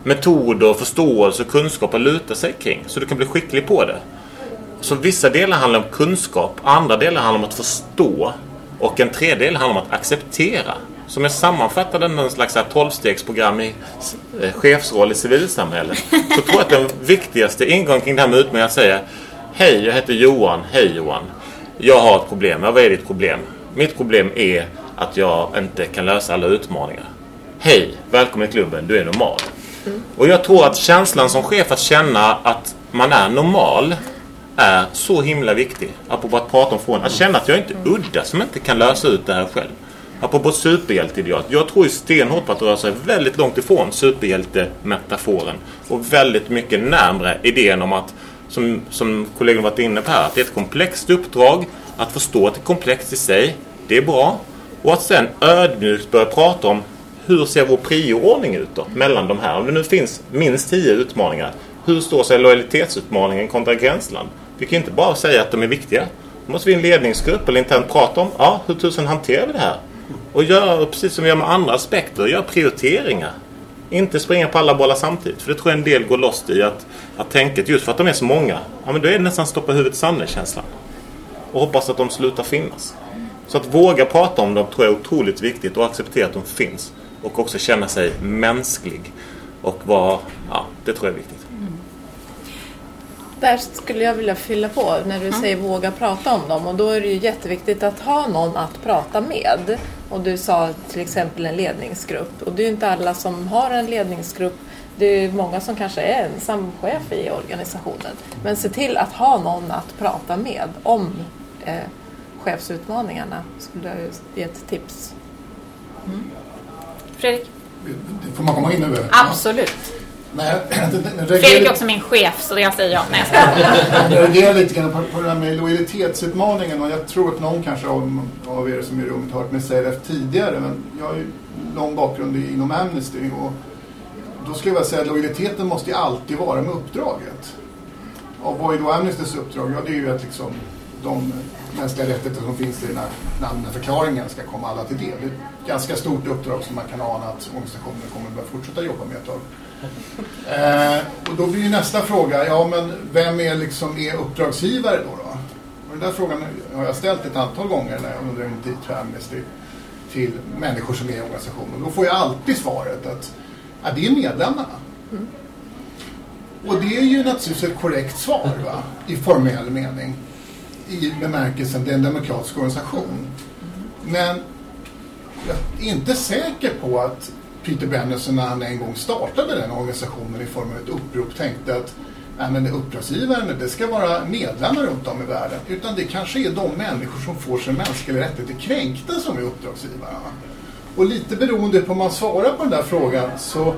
metoder, förståelse och kunskap att luta sig kring. Så du kan bli skicklig på det. Så vissa delar handlar om kunskap, andra delar handlar om att förstå och en tredjedel handlar om att acceptera. Som jag sammanfattade någon slags tolvstegsprogram i eh, chefsroll i civilsamhället. Så tror jag att den viktigaste ingången kring det här med utmaningar är att säga Hej, jag heter Johan. Hej Johan. Jag har ett problem. Ja, vad är ditt problem? Mitt problem är att jag inte kan lösa alla utmaningar. Hej, välkommen i klubben. Du är normal. Mm. Och jag tror att känslan som chef att känna att man är normal är så himla viktig. Apropå att prata om frågan. Att känna att jag inte är udda som inte kan lösa ut det här själv. Apropå superhjälteideal. Jag tror ju stenhårt på att röra sig väldigt långt ifrån superhjältemetaforen. Och väldigt mycket närmre idén om att som, som kollegorna varit inne på här, att det är ett komplext uppdrag. Att förstå att det är komplext i sig, det är bra. Och att sen ödmjukt börja prata om hur ser vår prioordning ut då, mellan de här? Om det nu finns minst tio utmaningar, hur står sig lojalitetsutmaningen kontra gränsland? Vi kan inte bara säga att de är viktiga. Då måste vi i en ledningsgrupp eller internt prata om, ja, hur tusen hanterar vi det här? Och göra precis som vi gör med andra aspekter, göra prioriteringar. Inte springa på alla bollar samtidigt. För det tror jag en del går lost i att, att tänket, just för att de är så många. Ja men då är det nästan stoppa huvudet i sanden känslan. Och hoppas att de slutar finnas. Så att våga prata om dem tror jag är otroligt viktigt och acceptera att de finns. Och också känna sig mänsklig. Och vara, ja det tror jag är viktigt. Där skulle jag vilja fylla på när du mm. säger våga prata om dem och då är det ju jätteviktigt att ha någon att prata med. Och du sa till exempel en ledningsgrupp och det är ju inte alla som har en ledningsgrupp. Det är många som kanske är ensam chef i organisationen. Men se till att ha någon att prata med om eh, chefsutmaningarna skulle jag ge ett tips. Mm. Fredrik? Får man komma in nu? Absolut. Nej, Fredrik är också min chef så jag säger ja. Nej, jag reagerar lite grann på, på det här med lojalitetsutmaningen och jag tror att någon kanske av, av er som är i rummet har hört mig säga det tidigare men jag har ju lång bakgrund inom Amnesty och då skulle jag säga att lojaliteten måste ju alltid vara med uppdraget. Och vad är då Amnestys uppdrag? Ja, det är ju att liksom de mänskliga rättigheter som finns i den här namnförklaringen ska komma alla till del. Det är ett ganska stort uppdrag som man kan ana att organisationen kommer att börja fortsätta jobba med ett tag. Eh, och då blir ju nästa fråga, ja men vem är liksom är uppdragsgivare då? då? Och den där frågan har jag ställt ett antal gånger när jag under en tid för Amnesty till människor som är i organisationen. Då får jag alltid svaret att ja, det är medlemmarna. Mm. Och det är ju naturligtvis ett korrekt svar va? i formell mening. I bemärkelsen det är en demokratisk organisation. Men jag är inte säker på att Peter Bennison när han en gång startade den organisationen i form av ett upprop tänkte att nej, men uppdragsgivaren det ska vara medlemmar runt om i världen. Utan det kanske är de människor som får sina mänskliga rättigheter kränkta som är uppdragsgivarna. Och lite beroende på hur man svarar på den där frågan så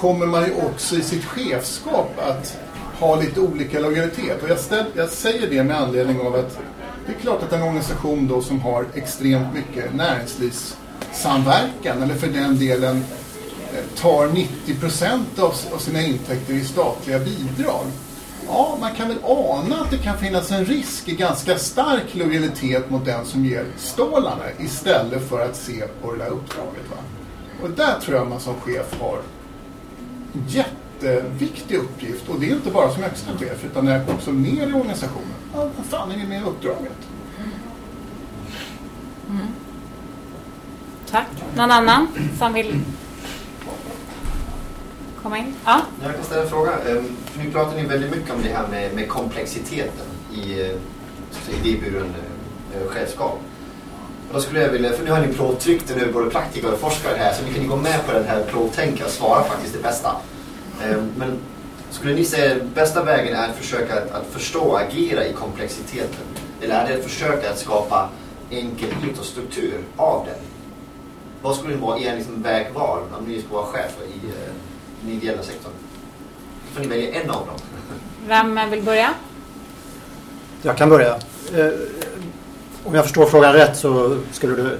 kommer man ju också i sitt chefskap att har lite olika lojalitet. Och jag, ställ, jag säger det med anledning av att det är klart att en organisation då som har extremt mycket näringslivssamverkan eller för den delen eh, tar 90 procent av, av sina intäkter i statliga bidrag. Ja, man kan väl ana att det kan finnas en risk i ganska stark lojalitet mot den som ger stålarna istället för att se på det där uppdraget. Va? Och där tror jag man som chef har jätteviktig uppgift. Och det är inte bara som högsta chef utan det är också ner i organisationen. Ja, vad fan är det med uppdraget? Mm. Tack. Någon annan som vill komma in? Ja? Jag kan ställa en fråga. Ehm, nu pratar ni väldigt mycket om det här med, med komplexiteten i eh, idéburen eh, chefskap. då skulle jag vilja, för nu har ni provtryckt nu både praktiker och forskare här, så nu kan ni gå med på den här provtänka och svara faktiskt det bästa. Ehm, men skulle ni säga att bästa vägen är att försöka att, att förstå och agera i komplexiteten? Eller är det att försöka att skapa enkelhet och struktur av den? Vad skulle vara er liksom vägval om ni ska vara chefer i eh, den ideella sektorn? Får ni välja en av dem. Vem vill börja? Jag kan börja. Eh, om jag förstår frågan rätt så skulle du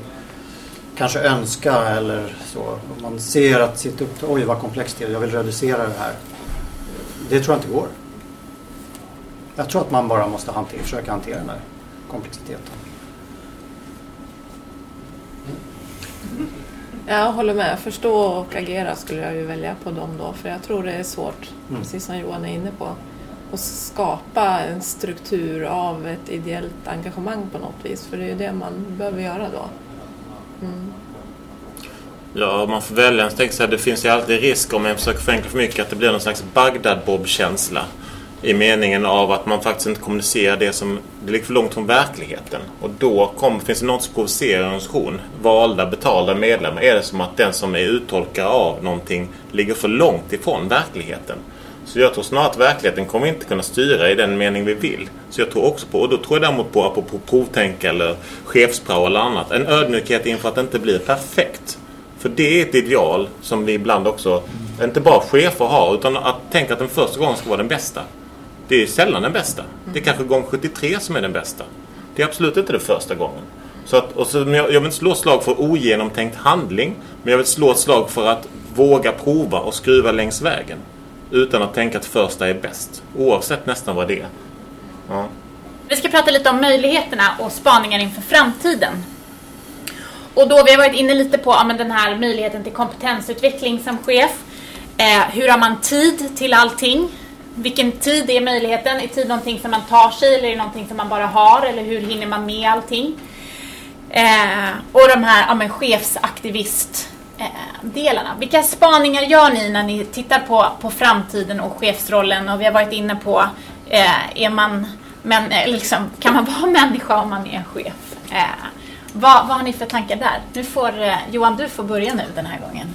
kanske önska eller så. Om man ser att sitt uppdrag, oj vad komplext det är, jag vill reducera det här. Det tror jag inte går. Jag tror att man bara måste hantera, försöka hantera den här komplexiteten. Jag håller med. Förstå och agera skulle jag ju välja på dem då. För jag tror det är svårt, mm. precis som Johan är inne på, att skapa en struktur av ett ideellt engagemang på något vis. För det är ju det man behöver göra då. Mm. Ja, om man får välja så tänker jag att det finns ju alltid risk om man försöker förenkla för mycket att det blir någon slags Bagdad-Bob-känsla. I meningen av att man faktiskt inte kommunicerar det som det ligger för långt från verkligheten. Och då kom, finns det något som provocerar en organisation. Valda, betalda medlemmar. Är det som att den som är uttolkare av någonting ligger för långt ifrån verkligheten. Så jag tror snarare att verkligheten kommer inte kunna styra i den mening vi vill. Så jag tror också på, och då tror jag däremot på, apropå provtänk eller chefsprao eller annat, en ödmjukhet inför att det inte blir perfekt. För det är ett ideal som vi ibland också, inte bara chefer har, utan att tänka att den första gången ska vara den bästa. Det är sällan den bästa. Det är kanske gång 73 som är den bästa. Det är absolut inte den första gången. Så att, och så, jag, jag vill inte slå ett slag för ogenomtänkt handling, men jag vill slå ett slag för att våga prova och skruva längs vägen. Utan att tänka att första är bäst. Oavsett nästan vad det är. Ja. Vi ska prata lite om möjligheterna och spaningar inför framtiden. Och då, vi har varit inne lite på ja, men den här möjligheten till kompetensutveckling som chef. Eh, hur har man tid till allting? Vilken tid är möjligheten? Är tid någonting som man tar sig eller är det någonting som man bara har? Eller hur hinner man med allting? Eh, och de här ja, men chefsaktivist Eh, delarna. Vilka spaningar gör ni när ni tittar på, på framtiden och chefsrollen? Och vi har varit inne på, eh, är man, men, eh, liksom, kan man vara människa om man är chef? Eh, vad, vad har ni för tankar där? Nu får, eh, Johan, du får börja nu den här gången.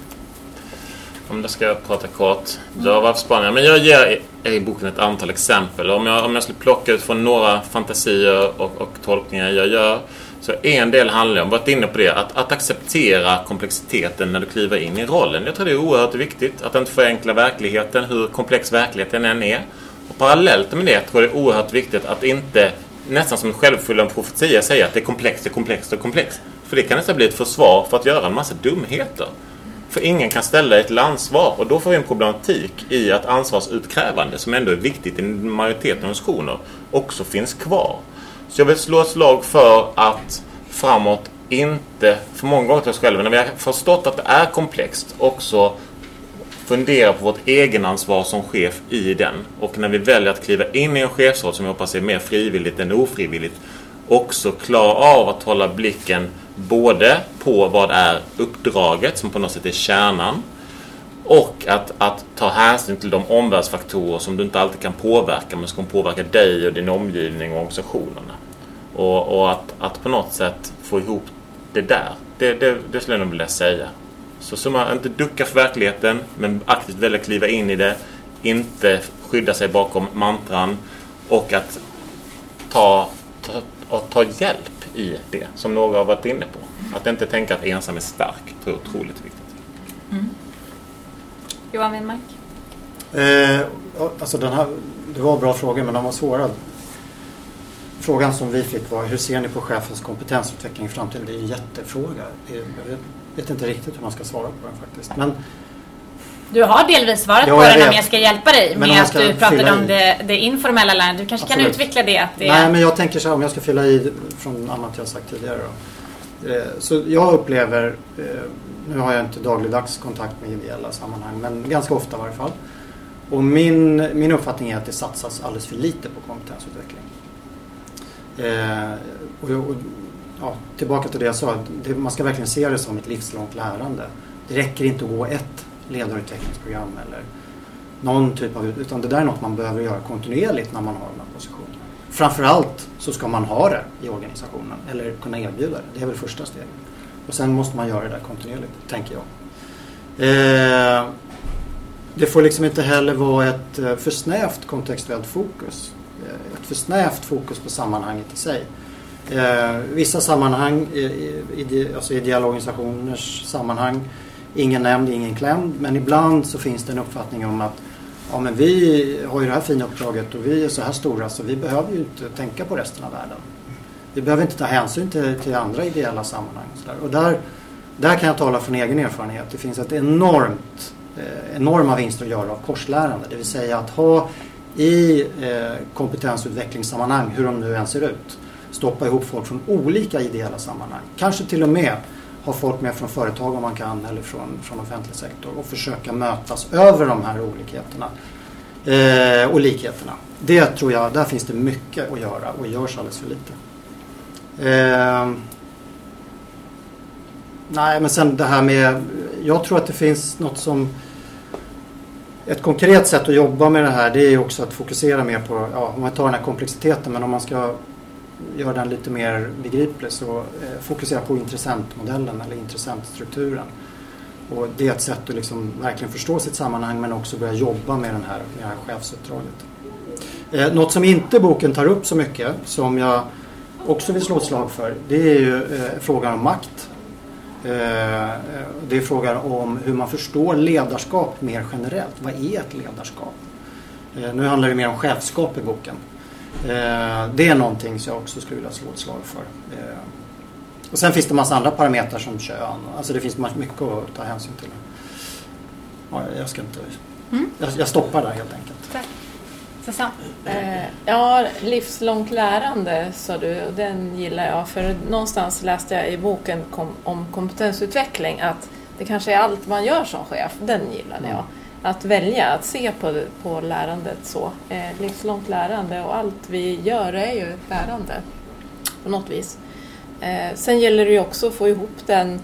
Om jag ska prata kort. Jag har varit. Men jag ger i boken ett antal exempel. Om jag, om jag skulle plocka ut från några fantasier och, och tolkningar jag gör. Så en del handlar om, varit inne på det, att, att acceptera komplexiteten när du kliver in i rollen. Jag tror det är oerhört viktigt. Att inte förenkla verkligheten, hur komplex verkligheten än är. Och parallellt med det tror jag det är oerhört viktigt att inte nästan som en självuppfyllande profetia säga att det är komplext, det är komplext, det är komplext. För det kan nästan bli ett försvar för att göra en massa dumheter. För ingen kan ställa ett till ansvar och då får vi en problematik i att ansvarsutkrävande, som ändå är viktigt i majoriteten av organisationer, också finns kvar. Så jag vill slå ett slag för att framåt inte, för många gånger till oss själva, när vi har förstått att det är komplext, också fundera på vårt egenansvar som chef i den. Och när vi väljer att kliva in i en chefsroll som jag hoppas är mer frivilligt än ofrivilligt också klara av att hålla blicken både på vad är uppdraget som på något sätt är kärnan och att, att ta hänsyn till de omvärldsfaktorer som du inte alltid kan påverka men som påverka dig och din omgivning och organisationerna. Och, och att, att på något sätt få ihop det där. Det, det, det skulle jag nog vilja säga. Så man inte ducka för verkligheten men aktivt välja att kliva in i det. Inte skydda sig bakom mantran och att ta, ta, ta, ta hjälp i det som några har varit inne på. Att inte tänka att ensam är stark tror jag är otroligt viktigt. Mm. Johan Winmark? Eh, alltså den här, det var bra frågor men de var svåra. Frågan som vi fick var hur ser ni på chefens kompetensutveckling i framtiden? Det är en jättefråga. Jag vet, inte riktigt hur man ska svara på den faktiskt. Men, du har delvis svarat ja, på den vet. om jag ska hjälpa dig Men med att du pratade om det, det informella lärandet. Du kanske Absolut. kan utveckla det? Att det Nej, men jag tänker så här om jag ska fylla i från annat jag sagt tidigare. Då. Eh, Så jag upplever, eh, nu har jag inte dagligdags kontakt med ideella sammanhang, men ganska ofta i varje fall. Och min, min uppfattning är att det satsas alldeles för lite på kompetensutveckling. Eh, och, och, ja, tillbaka till det jag sa, det, man ska verkligen se det som ett livslångt lärande. Det räcker inte att gå ett ledarutvecklingsprogram eller någon typ av, utan det där är något man behöver göra kontinuerligt när man har de här positionerna. Framförallt så ska man ha det i organisationen eller kunna erbjuda det. Det är väl första steget. Och sen måste man göra det där kontinuerligt, tänker jag. Eh, det får liksom inte heller vara ett eh, för snävt kontextuellt fokus. Ett för snävt fokus på sammanhanget i sig. Eh, vissa sammanhang, eh, ide- alltså ideella organisationers sammanhang, ingen nämnd, ingen klämd. Men ibland så finns det en uppfattning om att ja, men vi har ju det här fina uppdraget och vi är så här stora så vi behöver ju inte tänka på resten av världen. Vi behöver inte ta hänsyn till, till andra ideella sammanhang. Och, så där. och där, där kan jag tala från egen erfarenhet. Det finns ett enormt, eh, enorma vinster att göra av korslärande. Det vill säga att ha i eh, kompetensutvecklingssammanhang, hur de nu än ser ut, stoppa ihop folk från olika ideella sammanhang. Kanske till och med ha folk med från företag om man kan eller från, från offentlig sektor och försöka mötas över de här olikheterna eh, och likheterna. Det tror jag, där finns det mycket att göra och görs alldeles för lite. Eh, nej, men sen det här med, jag tror att det finns något som ett konkret sätt att jobba med det här det är också att fokusera mer på, ja, om man tar den här komplexiteten men om man ska göra den lite mer begriplig så eh, fokusera på intressentmodellen eller intressentstrukturen. Och det är ett sätt att liksom verkligen förstå sitt sammanhang men också börja jobba med, den här, med det här chefsuppdraget. Eh, något som inte boken tar upp så mycket som jag också vill slå ett slag för det är ju eh, frågan om makt. Eh, det är frågan om hur man förstår ledarskap mer generellt. Vad är ett ledarskap? Eh, nu handlar det mer om chefskap i boken. Eh, det är någonting som jag också skulle vilja slå ett slag för. Och sen finns det en massa andra parametrar som kön. Alltså det finns mycket att ta hänsyn till. Ja, jag ska inte... Mm. Jag, jag stoppar där helt enkelt. Tack. Susanne? Eh, ja, livslångt lärande sa du och den gillar jag. För någonstans läste jag i boken kom, om kompetensutveckling att det kanske är allt man gör som chef. Den gillade jag. Att välja, att se på, på lärandet så. Eh, livslångt lärande och allt vi gör är ju lärande på något vis. Eh, sen gäller det ju också att få ihop den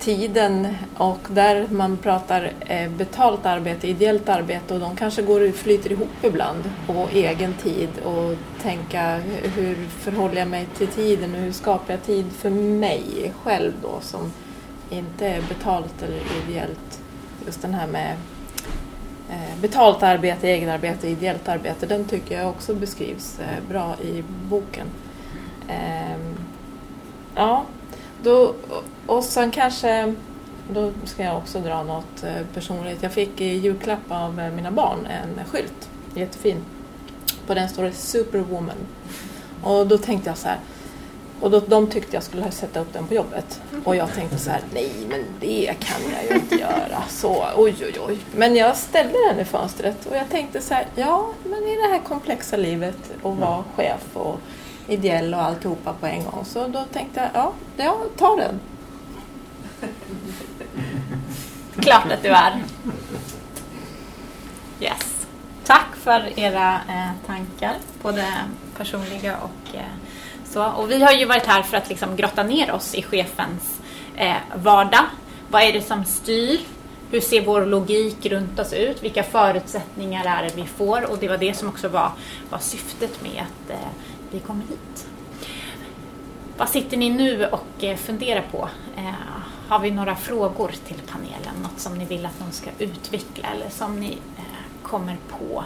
tiden och där man pratar eh, betalt arbete, ideellt arbete och de kanske går flyter ihop ibland på egen tid och tänka hur förhåller jag mig till tiden och hur skapar jag tid för mig själv då som inte är betalt eller ideellt. Just den här med eh, betalt arbete, egenarbete, ideellt arbete, den tycker jag också beskrivs eh, bra i boken. Ehm, ja, då, och sen kanske, då ska jag också dra något eh, personligt. Jag fick i julklapp av eh, mina barn en skylt, jättefin. På den står det Superwoman. Och då tänkte jag så här, och då, de tyckte jag skulle sätta upp den på jobbet. Och jag tänkte så här, nej men det kan jag ju inte göra. Så, oj oj oj. Men jag ställde den i fönstret och jag tänkte så här, ja men i det här komplexa livet att vara chef och ideell och alltihopa på en gång. Så då tänkte jag, ja, jag tar den. Klart att du är. Yes. Tack för era eh, tankar, både personliga och eh, Så, och vi har ju varit här för att liksom grotta ner oss i chefens eh, vardag. Vad är det som styr? Hur ser vår logik runt oss ut? Vilka förutsättningar är det vi får? Och det var det som också var, var syftet med att eh, vi kom hit. Vad sitter ni nu och eh, funderar på? Eh, har vi några frågor till panelen? Något som ni vill att någon ska utveckla eller som ni eh, kommer på?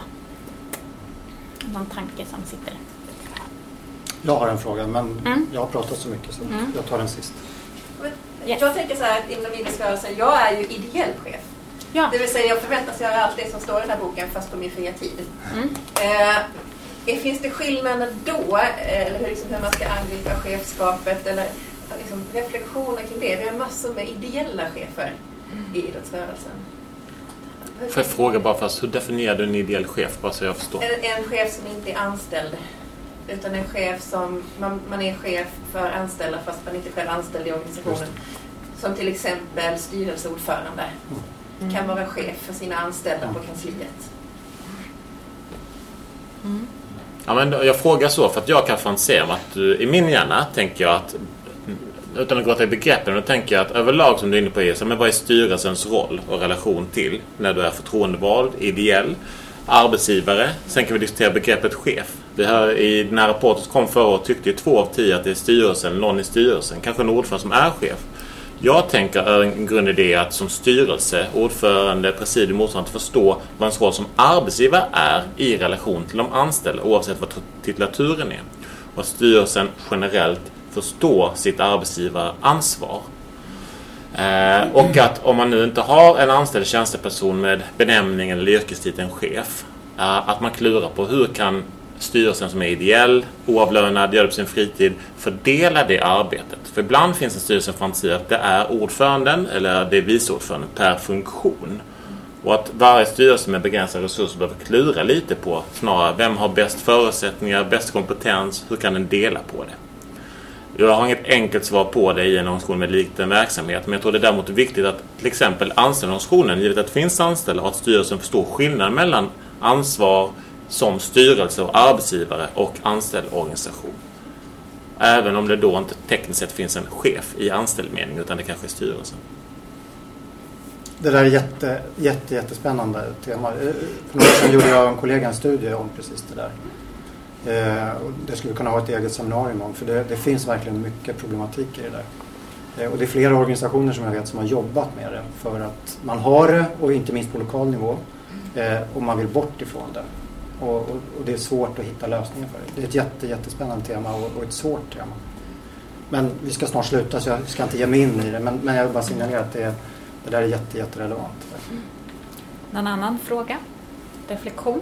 Någon tanke som sitter? Jag har en fråga men Mm. jag har pratat så mycket så Mm. jag tar den sist. Yes. Jag tänker så här att inom idrottsrörelsen, jag är ju ideell chef. Ja. Det vill säga jag förväntas göra allt det som står i den här boken fast på min fria tid. Mm. Eh, finns det skillnader då, eh, eller hur, liksom, hur man ska angripa chefskapet eller liksom, reflektioner kring det? Vi har massor med ideella chefer i idrottsrörelsen. Hur- Får jag fråga bara först, hur definierar du en ideell chef? Bara så jag förstår. En, en chef som inte är anställd. Utan en chef som, man, man är chef för anställda fast man inte själv är anställd i organisationen. Som till exempel styrelseordförande. Kan vara chef för sina anställda på kansliet. Ja, men jag frågar så för att jag kan fantisera om att du, i min hjärna tänker jag att utan att gå till begreppen, då tänker jag att överlag som du är inne på är så, men vad är styrelsens roll och relation till när du är förtroendevald, ideell, arbetsgivare. Sen kan vi diskutera begreppet chef. Vi hör i den här rapporten som kom förra året tyckte ju två av tio att det är styrelsen, någon i styrelsen, kanske en ordförande som är chef. Jag tänker är en grundidé att som styrelse, ordförande, presidium, ordförande förstå vad ens roll som arbetsgivare är i relation till de anställda oavsett vad titulaturen är. Och att styrelsen generellt förstår sitt arbetsgivaransvar. Eh, och att om man nu inte har en anställd tjänsteperson med benämningen eller yrkestiteln chef, eh, att man klurar på hur kan styrelsen som är ideell, oavlönad, gör det på sin fritid, fördela det arbetet. För ibland finns en styrelse som fantiserar att det är ordföranden eller det är vice ordföranden per funktion. Och att varje styrelse med begränsade resurser behöver klura lite på snarare vem har bäst förutsättningar, bäst kompetens, hur kan den dela på det? Jag har inget enkelt svar på det i en organisation med liten verksamhet. Men jag tror det är däremot viktigt att till exempel anställningsorganisationen, givet att det finns anställda och att styrelsen förstår skillnaden mellan ansvar som styrelse och arbetsgivare och anställd organisation. Även om det då inte tekniskt sett finns en chef i anställd mening utan det kanske är styrelsen. Det där är jätte, jätte, jättespännande tema. Eh, för några år sedan gjorde jag och en kollega en studie om precis det där. Eh, det skulle vi kunna ha ett eget seminarium om för det, det finns verkligen mycket problematik i det där. Eh, och det är flera organisationer som jag vet som har jobbat med det för att man har det och inte minst på lokal nivå och man vill bort ifrån det. Och, och, och det är svårt att hitta lösningar för det. Det är ett jätte, jättespännande tema och, och ett svårt tema. Men vi ska snart sluta så jag ska inte ge mig in i det men, men jag vill bara signalera att det, det där är jätte, jätterelevant. Någon annan fråga? Reflektion?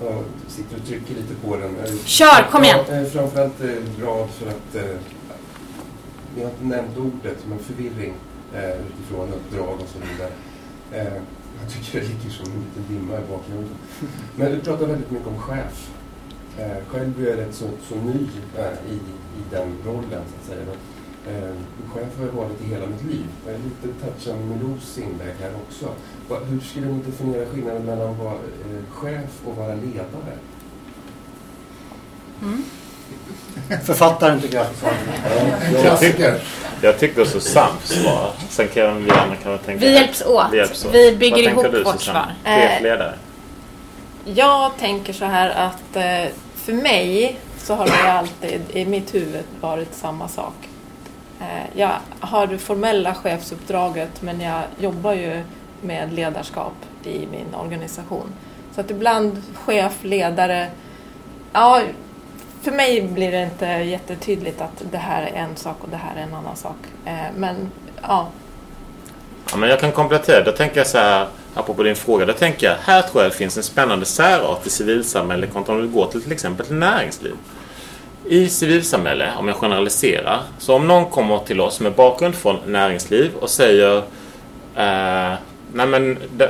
Jag sitter och trycker lite på den. Kör, kom igen! Ja, eh, framförallt eh, glad för att eh, ni har inte nämnt ordet, men förvirring eh, utifrån uppdrag och så vidare. Jag tycker det ligger som en liten dimma i bakgrunden. Men du pratar väldigt mycket om chef. Eh, själv är jag rätt så, så ny eh, i, i den rollen, så att säga. Men, eh, chef har jag varit i hela mitt liv. Jag är lite touchad med Los inlägg här också. Va, hur skulle ni definiera skillnaden mellan att vara eh, chef och vara ledare? Mm. Författaren tycker jag Klassiker. Jag tycker Susanne svar. Sen kan vi andra kan tänka... Vi hjälps åt. Vi, hjälps åt. Vi bygger Vad ihop du, vårt svar. Chefledare? Jag tänker så här att eh, för mig så har det alltid i mitt huvud varit samma sak. Eh, jag har det formella chefsuppdraget men jag jobbar ju med ledarskap i min organisation. Så att ibland chef, ledare, ja, för mig blir det inte jättetydligt att det här är en sak och det här är en annan sak. Eh, men ja, Ja, men jag kan komplettera. Då tänker jag så här, apropå din fråga. Då tänker jag, här tror jag det finns en spännande särart i civilsamhälle kontra om du går till till exempel till näringsliv. I civilsamhälle, om jag generaliserar, så om någon kommer till oss med bakgrund från näringsliv och säger eh, nej men de,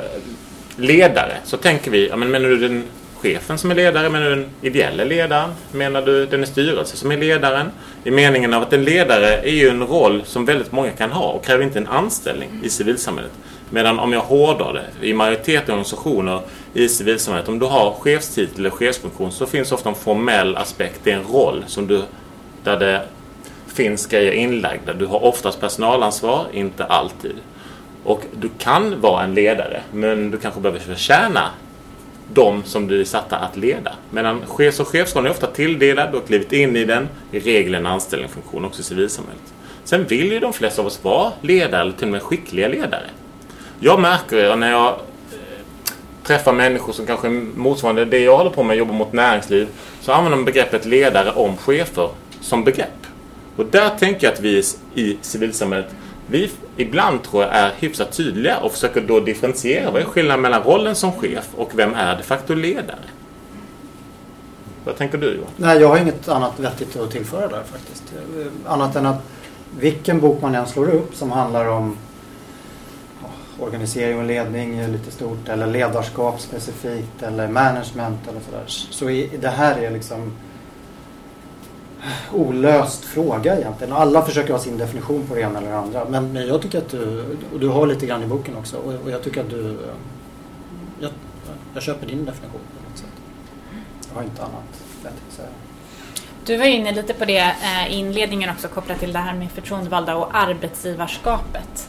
ledare, så tänker vi, ja, men menar du den chefen som är ledare? Menar du den ideella ledaren? Menar du den i styrelse som är ledaren? I meningen av att en ledare är ju en roll som väldigt många kan ha och kräver inte en anställning i civilsamhället. Medan om jag hårdrar det, i majoriteten av organisationer i civilsamhället, om du har chefstitel eller chefsfunktion så finns ofta en formell aspekt, det är en roll som du, där det finns grejer inlagda. Du har oftast personalansvar, inte alltid. Och du kan vara en ledare, men du kanske behöver förtjäna de som du är satta att leda. Medan chefs och chefsrollen är ofta tilldelad, du har klivit in i den, i regel en anställningsfunktion också i civilsamhället. Sen vill ju de flesta av oss vara ledare, eller till och med skickliga ledare. Jag märker när jag eh, träffar människor som kanske motsvarande det jag håller på med, jobbar mot näringsliv, så använder de begreppet ledare om chefer som begrepp. Och där tänker jag att vi i civilsamhället vi ibland tror jag är hyfsat tydliga och försöker då differentiera. Vad är skillnaden mellan rollen som chef och vem är de facto ledare? Vad tänker du Johan? Nej, jag har inget annat vettigt att tillföra där faktiskt. Eh, annat än att vilken bok man än slår upp som handlar om organisering och ledning är lite stort eller ledarskap specifikt eller management eller sådär. Så det här är liksom olöst fråga egentligen. Alla försöker ha sin definition på det ena eller det andra. Men men jag tycker att du, och du har lite grann i boken också, och, och jag tycker att du, eh, jag, jag köper din definition på något sätt. Jag har inte annat vettigt att säga. Du var inne lite på det eh, i inledningen också kopplat till det här med förtroendevalda och arbetsgivarskapet.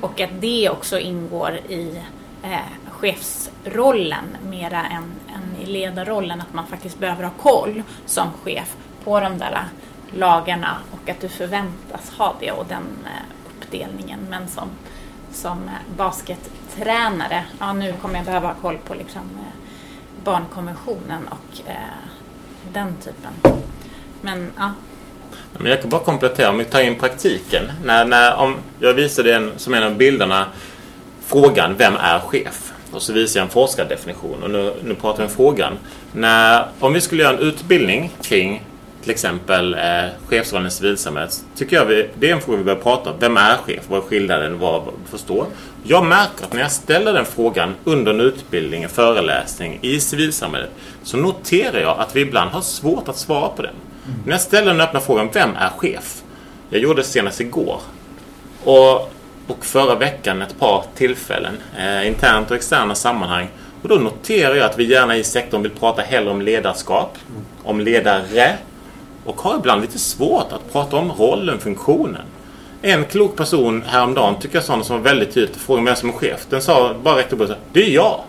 Och att det också ingår i eh, chefsrollen mera än, än i ledarrollen. Att man faktiskt behöver ha koll som chef på de där lagarna och att du förväntas ha det och den eh, uppdelningen. Men som, som eh, baskettränare, ja nu kommer jag behöva ha koll på liksom, eh, barnkonventionen och eh, den typen. Men ja, Men jag kan bara komplettera, om vi tar in praktiken. När, när, om jag visade en, som en av bilderna frågan Vem är chef? Och så visar jag en forskardefinition. Och nu, nu pratar vi om frågan. När, om vi skulle göra en utbildning kring till exempel eh, chefsrollen i civilsamhället. Tycker jag vi, det är en fråga vi bör prata om. Vem är chef? Vad är skillnaden? Vad förstår? Jag märker att när jag ställer den frågan under en utbildning, en föreläsning i civilsamhället så noterar jag att vi ibland har svårt att svara på den. När jag ställer den öppna frågan Vem är chef? Jag gjorde det senast igår. Och, och förra veckan ett par tillfällen. Eh, internt och externa sammanhang. Och då noterar jag att vi gärna i sektorn vill prata hellre om ledarskap. Om ledare. Och har ibland lite svårt att prata om rollen, funktionen. En klok person häromdagen tycker jag sa något som var väldigt tydligt. frågade vem som är chef. Den sa bara rätt upp och sa, Det är jag.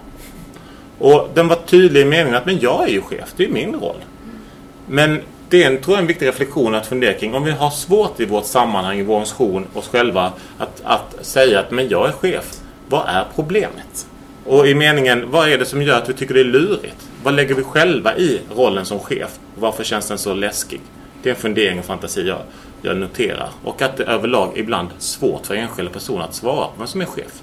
Och den var tydlig i meningen att men jag är ju chef. Det är min roll. Men det är en, tror jag, en viktig reflektion att fundera kring. Om vi har svårt i vårt sammanhang, i vår organisation, oss själva att, att säga att men jag är chef. Vad är problemet? Och i meningen, vad är det som gör att vi tycker det är lurigt? Vad lägger vi själva i rollen som chef? Varför känns den så läskig? Det är en fundering och fantasi jag, jag noterar. Och att det överlag ibland är svårt för enskilda personer att svara på vem som är chef.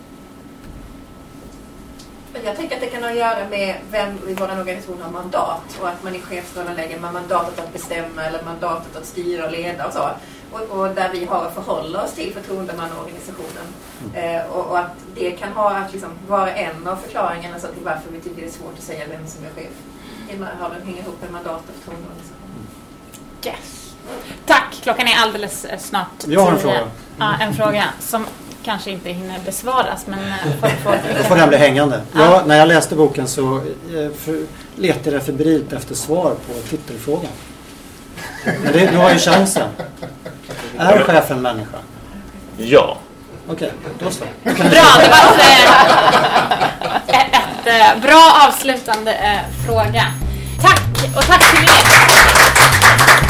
Jag tänker att det kan ha att göra med vem i vår organisation har mandat och att man i chefsrollen lägger man mandatet att bestämma eller mandatet att styra och leda och så. Och, och där vi har att förhålla oss till förtroendemannaorganisationen. Eh, och, och att det kan ha att liksom vara en av förklaringarna så till varför vi tycker det är svårt att säga vem som är chef. Har väl hänger ihop med mandat och förtroendeorganisationen. yes. Tack! Klockan är alldeles eh, snart Jag har en fråga. Ja, en fråga som kanske inte hinner besvaras men eh, för, för, Då får den bli hängande. Ja, när jag läste boken så eh, för, letade jag febrilt efter svar på titelfrågan. Men det, du har ju chansen. Är chefen människa? Ja. Okej, då så. Bra, det var ett, eh, ett, ett bra avslutande eh, fråga. Tack och tack till er.